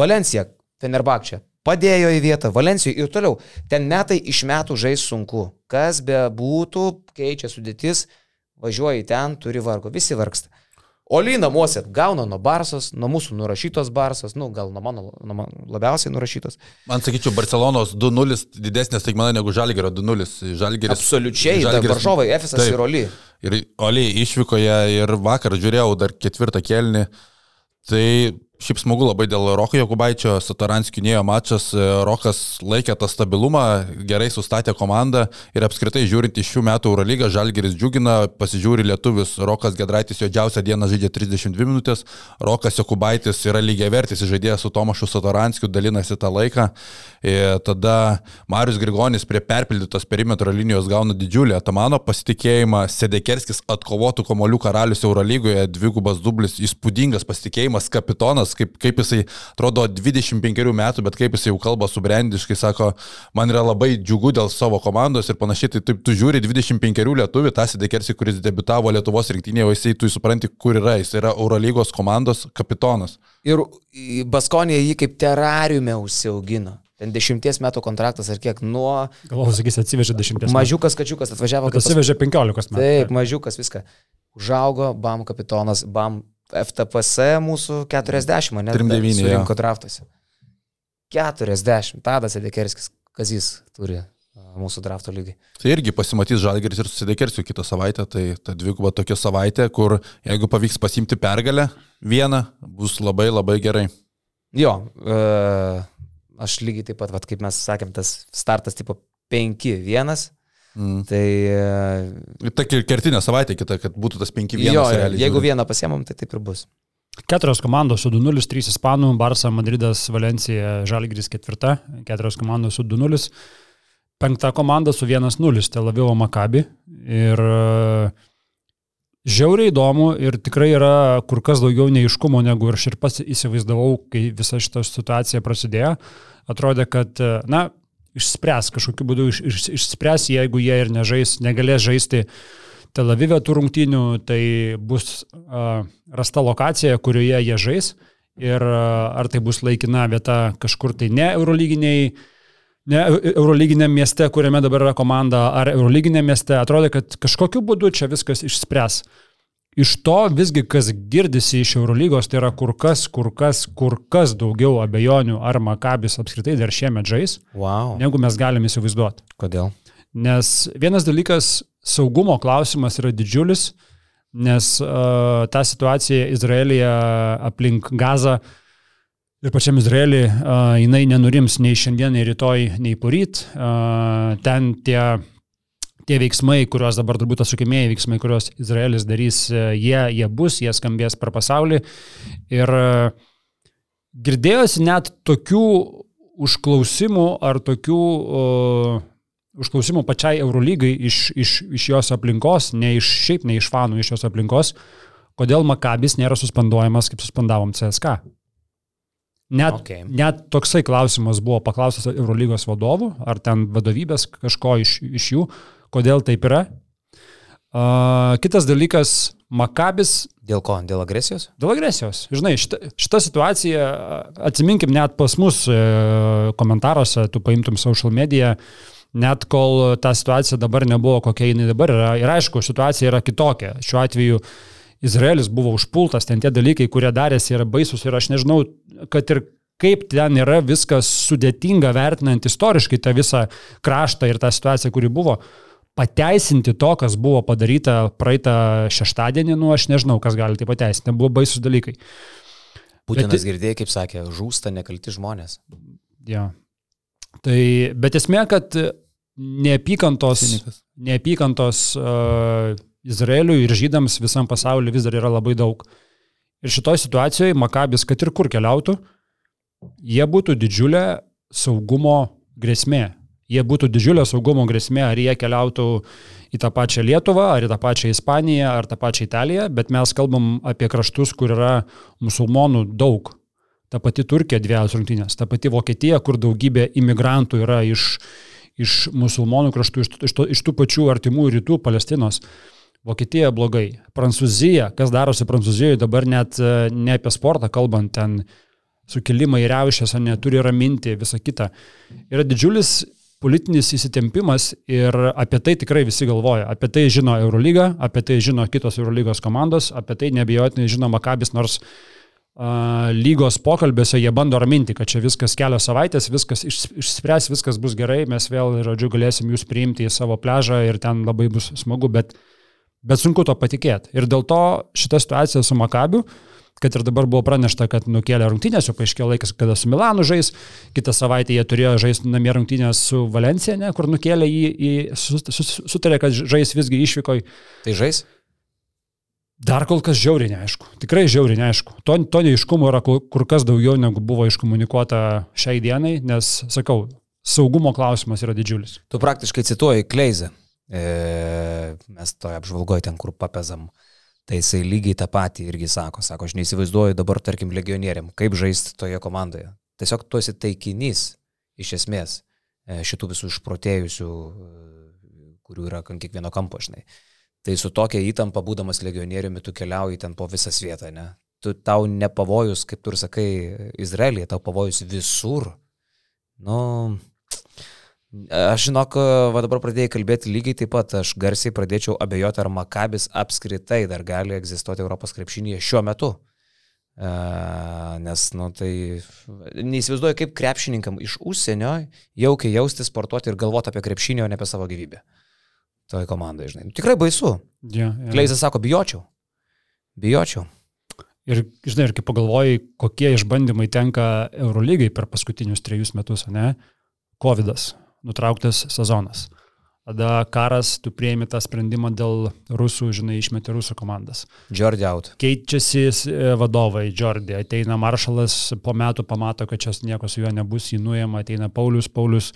Valencija, Fenerbakčia, padėjo į vietą, Valencijoje ir toliau. Ten metai iš metų žais sunku. Kas be būtų, keičia sudėtis, važiuoji ten, turi vargo, visi vargsta. Oli namuose gauna nuo Barsos, nuo mūsų nurašytos Barsos, nu, gal nuo mano, nuo mano labiausiai nurašytos. Man sakyčiau, Barcelonos 2-0 didesnė staigmena negu Žalgerio 2-0. Žalgeris. Absoliučiai, Žalgeris, Varžovai, Efesas taip, ir Oli. Ir Oli išvykoje ir vakar žiūrėjau dar ketvirtą kelnį. Tai Šiaip smagu labai dėl Roko Jokubaičio, Sataranskių nėjo mačas, Rokas laikė tą stabilumą, gerai sustatė komandą ir apskritai žiūrint iš šių metų Eurolygą, Žalgeris džiugina, pasižiūri lietuvius, Rokas Gedraitis jo džiausią dieną žaidė 32 minutės, Rokas Jokubaitis yra lygiai vertis žaidėjas su Tomašu Sataranskiu, dalinasi tą laiką, ir tada Marius Grigonis prie perpildytos perimetro linijos gauna didžiulį atamano pasitikėjimą, Sedekerskis atkovotų komolių karalius Eurolygoje, dvigubas dublis, įspūdingas pasitikėjimas, kapitonas Jonas, kaip, kaip jisai atrodo 25 metų, bet kaip jisai jau kalba subrendiškai, sako, man yra labai džiugu dėl savo komandos ir panašiai, tai taip tu žiūri 25 lietuvių, tas Dekersi, kuris debitavo Lietuvos rinktinėje, o jisai tu supranti, kur yra, jis yra Eurolygos komandos kapitonas. Ir Baskonė jį kaip terariume užsiaugino. Ten dešimties metų kontraktas ar kiek nuo... Galvoju, sakys, atsivežė dešimties metų. Mažiukas kačiukas atvažiavo. Atsivežė penkiolikos metų. Taip, mažiukas viską. Užaugo, bam kapitonas, bam FTPS mūsų 40, ne? 39. Surinko draftuose. 40. Tadas Edekerskis, Kazys turi mūsų drafto lygį. Tai irgi pasimatys Žalgeris ir susidekersiu kitą savaitę, tai ta dviguba tokia savaitė, kur jeigu pavyks pasimti pergalę vieną, bus labai labai gerai. Jo, e, aš lygiai taip pat, vat, kaip mes sakėm, tas startas tipo 5-1, Mm. Tai... E, ta kertinė savaitė kita, kad būtų tas 5-1. Jo, jeigu vieną pasiemam, tai taip ir bus. Keturios komandos su 2-0, 3 Ispanų, Barça, Madridas, Valencija, Žalgris ketvirta, keturios komandos su 2-0, penkta komanda su 1-0, Tel Avivo Makabi. Ir e, Žiauriai įdomu ir tikrai yra kur kas daugiau neiškumo, negu ir aš ir pats įsivaizdavau, kai visa šita situacija prasidėjo. Atrodė, kad, na, išspręs kažkokiu būdu, iš, iš, išspręs, jeigu jie ir nežais, negalės žaisti Tel Avive tų rungtynių, tai bus uh, rasta lokacija, kurioje jie žais ir uh, ar tai bus laikina vieta kažkur tai ne eurolyginiai ne Eurolyginiam mieste, kuriame dabar yra komanda, ar Eurolyginiam mieste, atrodo, kad kažkokiu būdu čia viskas išspręs. Iš to visgi, kas girdisi iš Eurolygos, tai yra kur kas, kur kas, kur kas daugiau abejonių, ar Makabis apskritai dar šiemet žais, wow. negu mes galime įsivaizduoti. Kodėl? Nes vienas dalykas, saugumo klausimas yra didžiulis, nes uh, ta situacija Izraelija aplink Gazą uh, Ir pačiam Izraelį uh, jinai nenurims nei šiandien, nei rytoj, nei poryt. Uh, ten tie, tie veiksmai, kuriuos dabar turbūt atsukimieji veiksmai, kuriuos Izraelis darys, jie, jie bus, jie skambės per pasaulį. Ir uh, girdėjosi net tokių užklausimų ar tokių uh, užklausimų pačiai Eurolygai iš, iš, iš jos aplinkos, ne iš šiaip, ne iš fanų, iš jos aplinkos, kodėl Makabis nėra suspenduojamas, kaip suspendavom CSK. Net, okay. net toksai klausimas buvo paklaustas Eurolygos vadovų, ar ten vadovybės kažko iš, iš jų, kodėl taip yra. Uh, kitas dalykas, Makabis. Dėl ko? Dėl agresijos? Dėl agresijos. Žinai, šita, šita situacija, atsiminkim net pas mus e, komentaruose, tu paimtum social media, net kol ta situacija dabar nebuvo, kokia jinai dabar yra. Ir aišku, situacija yra kitokia. Šiuo atveju uh, Izraelis buvo užpultas, ten tie dalykai, kurie darėsi, yra baisus ir aš nežinau, kad ir kaip ten yra viskas sudėtinga vertinant istoriškai tą visą kraštą ir tą situaciją, kuri buvo. Pateisinti to, kas buvo padaryta praeitą šeštadienį, nu aš nežinau, kas gali tai pateisinti, buvo baisus dalykai. Putinas bet, girdėjo, kaip sakė, žūsta nekalti žmonės. Ja. Tai, bet esmė, kad neapykantos, neapykantos uh, Izraeliui ir žydams visam pasauliu vis dar yra labai daug. Ir šitoje situacijoje Makabis, kad ir kur keliautų, jie būtų didžiulė saugumo grėsmė. Jie būtų didžiulė saugumo grėsmė, ar jie keliautų į tą pačią Lietuvą, ar į tą pačią Ispaniją, ar tą pačią Italiją, bet mes kalbam apie kraštus, kur yra musulmonų daug. Ta pati Turkija dviejas rungtynės, ta pati Vokietija, kur daugybė imigrantų yra iš, iš musulmonų kraštų, iš, iš, to, iš tų pačių artimų rytų Palestinos. Vokietija blogai. Prancūzija, kas darosi Prancūzijoje dabar net ne apie sportą kalbant, ten sukilimai reušės, neturi raminti, visa kita. Yra didžiulis politinis įsitempimas ir apie tai tikrai visi galvoja. Apie tai žino Eurolyga, apie tai žino kitos Eurolygos komandos, apie tai nebejotinai žino Makabis, nors uh, lygos pokalbėse jie bando raminti, kad čia viskas kelios savaitės, viskas išspręs, viskas bus gerai, mes vėl, žodžiu, galėsim jūs priimti į savo pležą ir ten labai bus smagu, bet uh, Bet sunku to patikėti. Ir dėl to šita situacija su Makabiu, kad ir dabar buvo pranešta, kad nukėlė rungtynės, jau paaiškėjo laikas, kada su Milanu žais, kitą savaitę jie turėjo žaisti namie rungtynės su Valencija, ne, kur nukėlė į, į sutarė, kad žais visgi išvyko. Tai žais? Dar kol kas žiauriai neaišku. Tikrai žiauriai neaišku. To, to neiškumo yra kur kas daugiau negu buvo iškomunikuota šiai dienai, nes, sakau, saugumo klausimas yra didžiulis. Tu praktiškai cituoji Kleizę. E, mes toje apžvalgoje ten, kur papezam, tai jisai lygiai tą patį irgi sako, sako, aš neįsivaizduoju dabar, tarkim, legionieriam, kaip žaisti toje komandoje. Tiesiog tu esi taikinys, iš esmės, e, šitų visų išprotėjusių, e, kurių yra ant kiekvieno kampo, žinai. Tai su tokia įtampa, būdamas legionieriumi, tu keliauji ten po visą svietą, ne? Tu, tau nepavojus, kaip tu ir sakai, Izraelyje, tau pavojus visur. Nu, Aš žinok, va dabar pradėjai kalbėti lygiai taip pat, aš garsiai pradėčiau abejoti, ar Makabis apskritai dar gali egzistuoti Europos krepšinėje šiuo metu. Uh, nes, nu, tai neįsivaizduoju, kaip krepšininkam iš užsienio jaukiai jausti, sportuoti ir galvoti apie krepšinį, o ne apie savo gyvybę. Toj komandai, žinai. Tikrai baisu. Yeah, yeah. Kleizas sako, bijočiau. Bijočiau. Ir, žinai, ir kai pagalvojai, kokie išbandymai tenka Eurolygai per paskutinius trejus metus, ne? Covidas nutrauktas sezonas. Tada karas, tu prieimi tą sprendimą dėl rusų, žinai, išmeti rusų komandas. Jordi out. Keičiasi e, vadovai, Jordi. Ateina maršalas, po metų pamato, kad čia nieko su juo nebus, jį nuėma, ateina Paulius, Paulius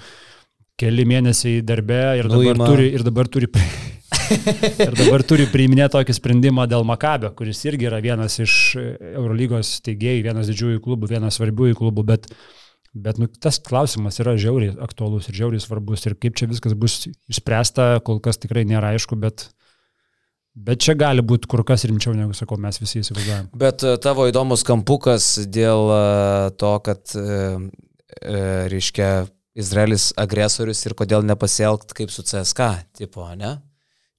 keli mėnesiai darbe ir dabar, Nuima. turi, ir dabar turi *laughs* ir dabar turi priiminėti tokį sprendimą dėl Makabio, kuris irgi yra vienas iš Eurolygos teigėjų, vienas didžiųjų klubų, vienas svarbiųjų klubų, bet, bet nu, tas klausimas yra žiauriai aktuolus ir žiauriai svarbus ir kaip čia viskas bus išspręsta, kol kas tikrai nėra aišku, bet Bet čia gali būti kur kas rimčiau, negu sakau, mes visi įsivaizduojam. Bet e, tavo įdomus kampukas dėl e, to, kad, e, reiškia, Izraelis agresorius ir kodėl nepasielgt kaip su CSK, tipo, ne?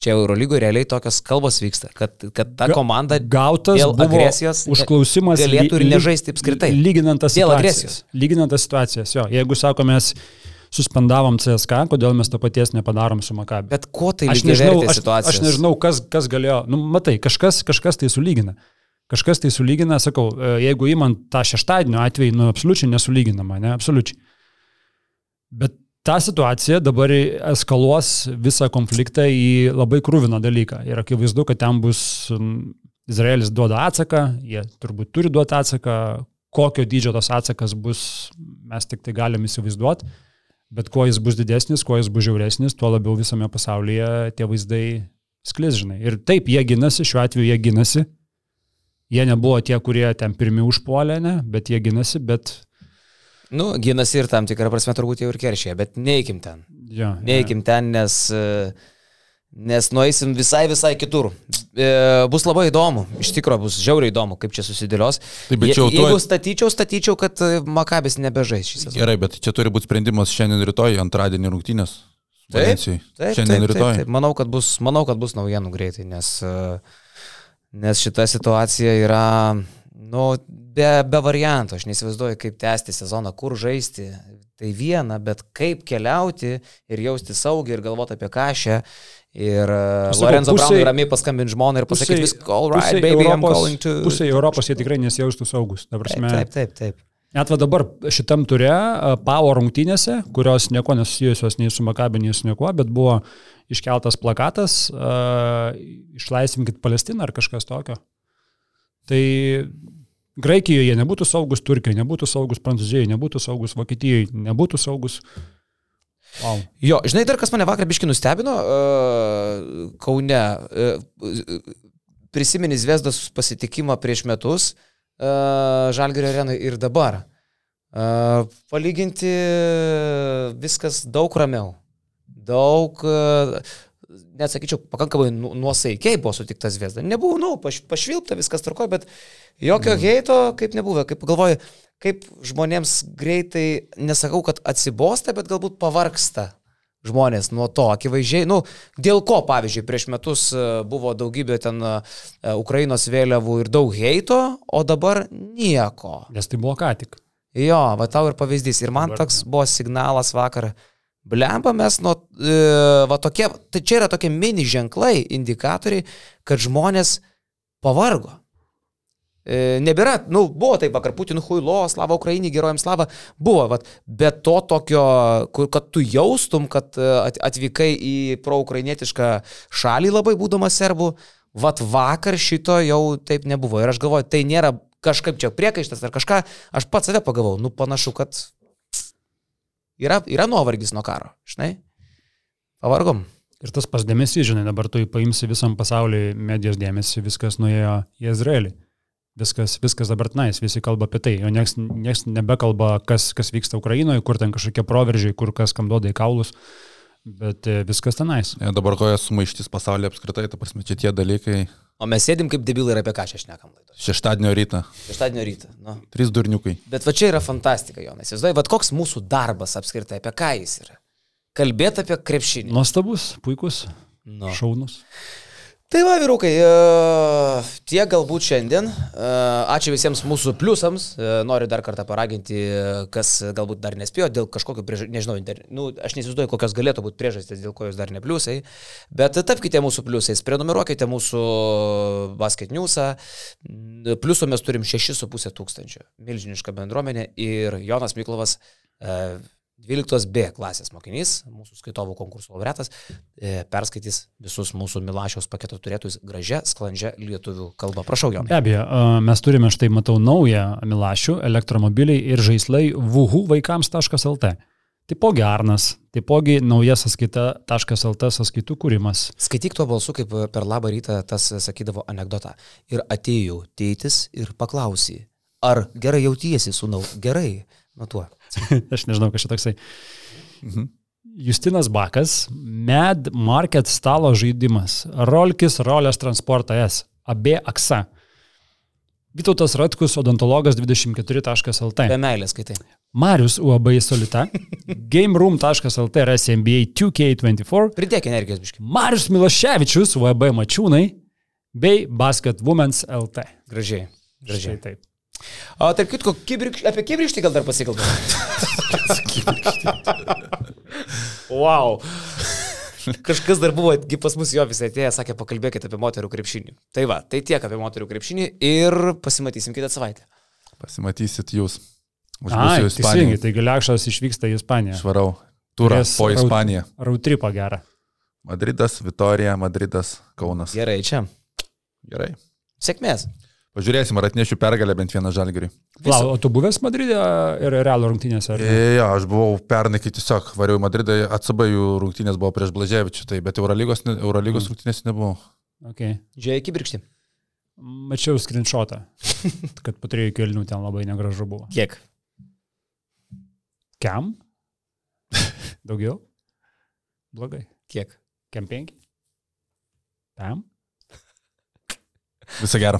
Čia Eurolygoje realiai tokios kalbos vyksta, kad, kad ta komanda gautas dėl agresijos užklausimas galėtų ir nežaisti apskritai. Lyginant tas. Dėl agresijos. Lyginant tas situacijas, jo. Jeigu sako, mes suspendavom CSK, kodėl mes to paties nepadarom su Makabi. Bet ko tai aš nežinau, aš, aš nežinau, kas, kas galėjo, nu, matai, kažkas, kažkas tai sulygina. Kažkas tai sulygina, sakau, e, jeigu įmant tą šeštadienio atvejį, nu, absoliučiai nesulyginama, ne, absoliučiai. Bet ta situacija dabar eskaluos visą konfliktą į labai krūviną dalyką. Ir akivaizdu, kad ten bus Izraelis duoda atsaką, jie turbūt turi duoti atsaką, kokio dydžio tas atsakas bus, mes tik tai galim įsivaizduoti. Bet kuo jis bus didesnis, kuo jis bus žiauresnis, tuo labiau visame pasaulyje tie vaizdai sklis, žinai. Ir taip, jie ginasi, šiuo atveju jie ginasi. Jie nebuvo tie, kurie ten pirmi užpuolė, ne, bet jie ginasi, bet... Nu, ginasi ir tam tikrą prasme turbūt jau ir keršė, bet neįkim ten. Ja, neįkim ja. ten, nes... Uh, nes nueisim visai, visai kitur. E, bus labai įdomu, iš tikrųjų bus žiauriai įdomu, kaip čia susidėlios. Taip, Je, jeigu tuo... statyčiau, statyčiau, kad e, Makabis nebežais šį sezoną. Gerai, bet čia turi būti sprendimas šiandien rytoj, antradienį rungtynės. Taip, taip, šiandien taip, rytoj. Taip, taip. Manau, kad bus, manau, kad bus naujienų greitai, nes, e, nes šita situacija yra, nu, be, be variantų. Aš neįsivaizduoju, kaip tęsti sezoną, kur žaisti. Tai viena, bet kaip keliauti ir jausti saugiai ir galvoti apie kažę Ir uh, Lorenzo Brownui ramiai paskambinti žmonai ir pasakyti viską, all right, baby, Europos, I'm going to... Pusė Europos jie tikrai nesijaustų saugus. Prasme, taip, taip, taip. Net va dabar šitam turė, uh, Power rungtynėse, kurios nieko nesusijusios nei su Makabi, nei su niekuo, bet buvo iškeltas plakatas, uh, išlaisvinkit Palestiną ar kažkas tokio. Tai Graikijoje nebūtų saugus, Turkijoje nebūtų saugus, Prancūzijoje nebūtų saugus, Vokietijoje nebūtų saugus. Wow. Jo, žinai, dar kas mane vakar biški nustebino, uh, Kaune, uh, prisimeni Zvezdas pasitikimą prieš metus uh, Žalgirio arenai ir dabar. Palyginti viskas daug ramiau. Daug, net sakyčiau, pakankamai nu, nuosaikiai buvo sutiktas Zvezda. Nebuvo, nu, paš, pašvilpta, viskas truko, bet jokio mm. heito kaip nebuvo. Kaip galvoju, kaip žmonėms greitai, nesakau, kad atsibosta, bet galbūt pavarksta žmonės nuo to, akivaizdžiai, nu, dėl ko, pavyzdžiui, prieš metus e, buvo daugybė ten e, Ukrainos vėliavų ir daug heito, o dabar nieko. Nes tai buvo ką tik. Jo, va tau ir pavyzdys. Ir man dabar, toks buvo signalas vakar, blemba mes nuo, e, va tokie, tai čia yra tokie mini ženklai, indikatoriai, kad žmonės pavargo. E, nebėra, nu, buvo taip vakar Putinų huilo, slava Ukrainai, gerojams slava, buvo, vat, bet to tokio, kur, kad tu jaustum, kad e, atvykai į proukrainietišką šalį labai būdamas serbų, vat vakar šito jau taip nebuvo. Ir aš galvoju, tai nėra kažkaip čia priekaištas ar kažką, aš pats save pagavau, nu panašu, kad yra, yra nuovargis nuo karo, žinai, pavargom. Ir tas pas dėmesys, žinai, dabar tu paimsi visam pasauliu medijos dėmesį, viskas nuėjo į Izraelį. Viskas, viskas dabar tenais, visi kalba apie tai, o nieks, nieks nebekalba, kas, kas vyksta Ukrainoje, kur ten kažkokie proveržiai, kur kas kam duoda į kaulus, bet e, viskas tenais. Ja, dabar koja sumaištis pasaulyje apskritai, ta prasme, čia tie dalykai. O mes sėdim kaip debilai ir apie ką čia šnekam laidą. Šeštadienio rytą. Šeštadienio rytą. Nu. Trys durniukai. Bet va čia yra fantastika, Jonas. Įsivaizduoji, va koks mūsų darbas apskritai, apie ką jis yra. Kalbėti apie krepšinį. Nuostabus, puikus, no. šaunus. Tai va, vyrukai, e, tiek galbūt šiandien. E, ačiū visiems mūsų pliusams. E, noriu dar kartą paraginti, kas galbūt dar nespėjo dėl kažkokio priežasties, nežinau, inter... nu, aš neįsivaizduoju, kokios galėtų būti priežastys, dėl ko jūs dar ne pliusai. Bet tapkite mūsų pliusais, prenumeruokite mūsų basket newsą. Pliusų mes turim 6,5 tūkstančių. Milžiniška bendruomenė ir Jonas Miklovas 12B klasės mokinys, mūsų skaitovų konkursų laureatas, e, perskaitys visus mūsų Milašiaus paketo turėtus gražia, sklandžia lietuvių kalba. Prašau, Jonai. Be abejo, mes turime štai, matau, naują Milašių elektromobiliai ir žaislai vuhu vaikams.lt. Taipogi Arnas Taipogi nauja sąskaita.lt sąskaitų kūrimas. Skaityk tuo balsu, kaip per labą rytą tas sakydavo anegdotą. Ir atėjo tėtis ir paklausė, ar gerai jautiesi, sūnau, gerai, nuo tuo. *laughs* Aš nežinau, kas čia toksai. Mhm. Justinas Bakas, Mad Market stalo žaidimas, Rolkis Rolės Transporta S, AB Aksa. Vytautas Ratkus, odontologas 24.lt. Be meilės skaitai. Marius UAB Solita, *laughs* GameRoom.lt ir SMBA 2K24. Pridėk energijos biškai. Marius Miloševičius, UAB Mačiūnai bei Basket Women's LT. Gražiai. Gražiai. Štai taip. O tarp kitko, kibrik, apie kibrištį gal dar pasikalbame. *laughs* wow. Kažkas dar buvo, pas mus jo visai atėjo, sakė, pakalbėkite apie moterų krepšinį. Tai va, tai tiek apie moterų krepšinį ir pasimatysim kitą savaitę. Pasimatysit jūs. Aš būsiu Ispanijoje. Tai Galiakšas išvyksta į Ispaniją. Švarau. Turą po Ispaniją. Rautripą gerą. Madridas, Vitorija, Madridas, Kaunas. Gerai, čia. Gerai. Sėkmės. Pažiūrėsim, ar atnešiu pergalę bent vieną žalgerį. Lau, o tu buvęs Madride ir Realo rungtynėse? Ne, ja, aš buvau pernai, kai tiesiog variau į Madridą, atsaba jų rungtynės buvo prieš Blaževičių, tai, bet Eurolygos, Eurolygos mm. rungtynės nebuvo. Okay. Žiūrėjai kibirkštį. Mačiau screenshotą, *laughs* kad po trijų kelnių ten labai negražu buvo. Kiek? Kem? *laughs* Daugiau? Blogai. Kiek? Kem penki? Pam? Visą gerą.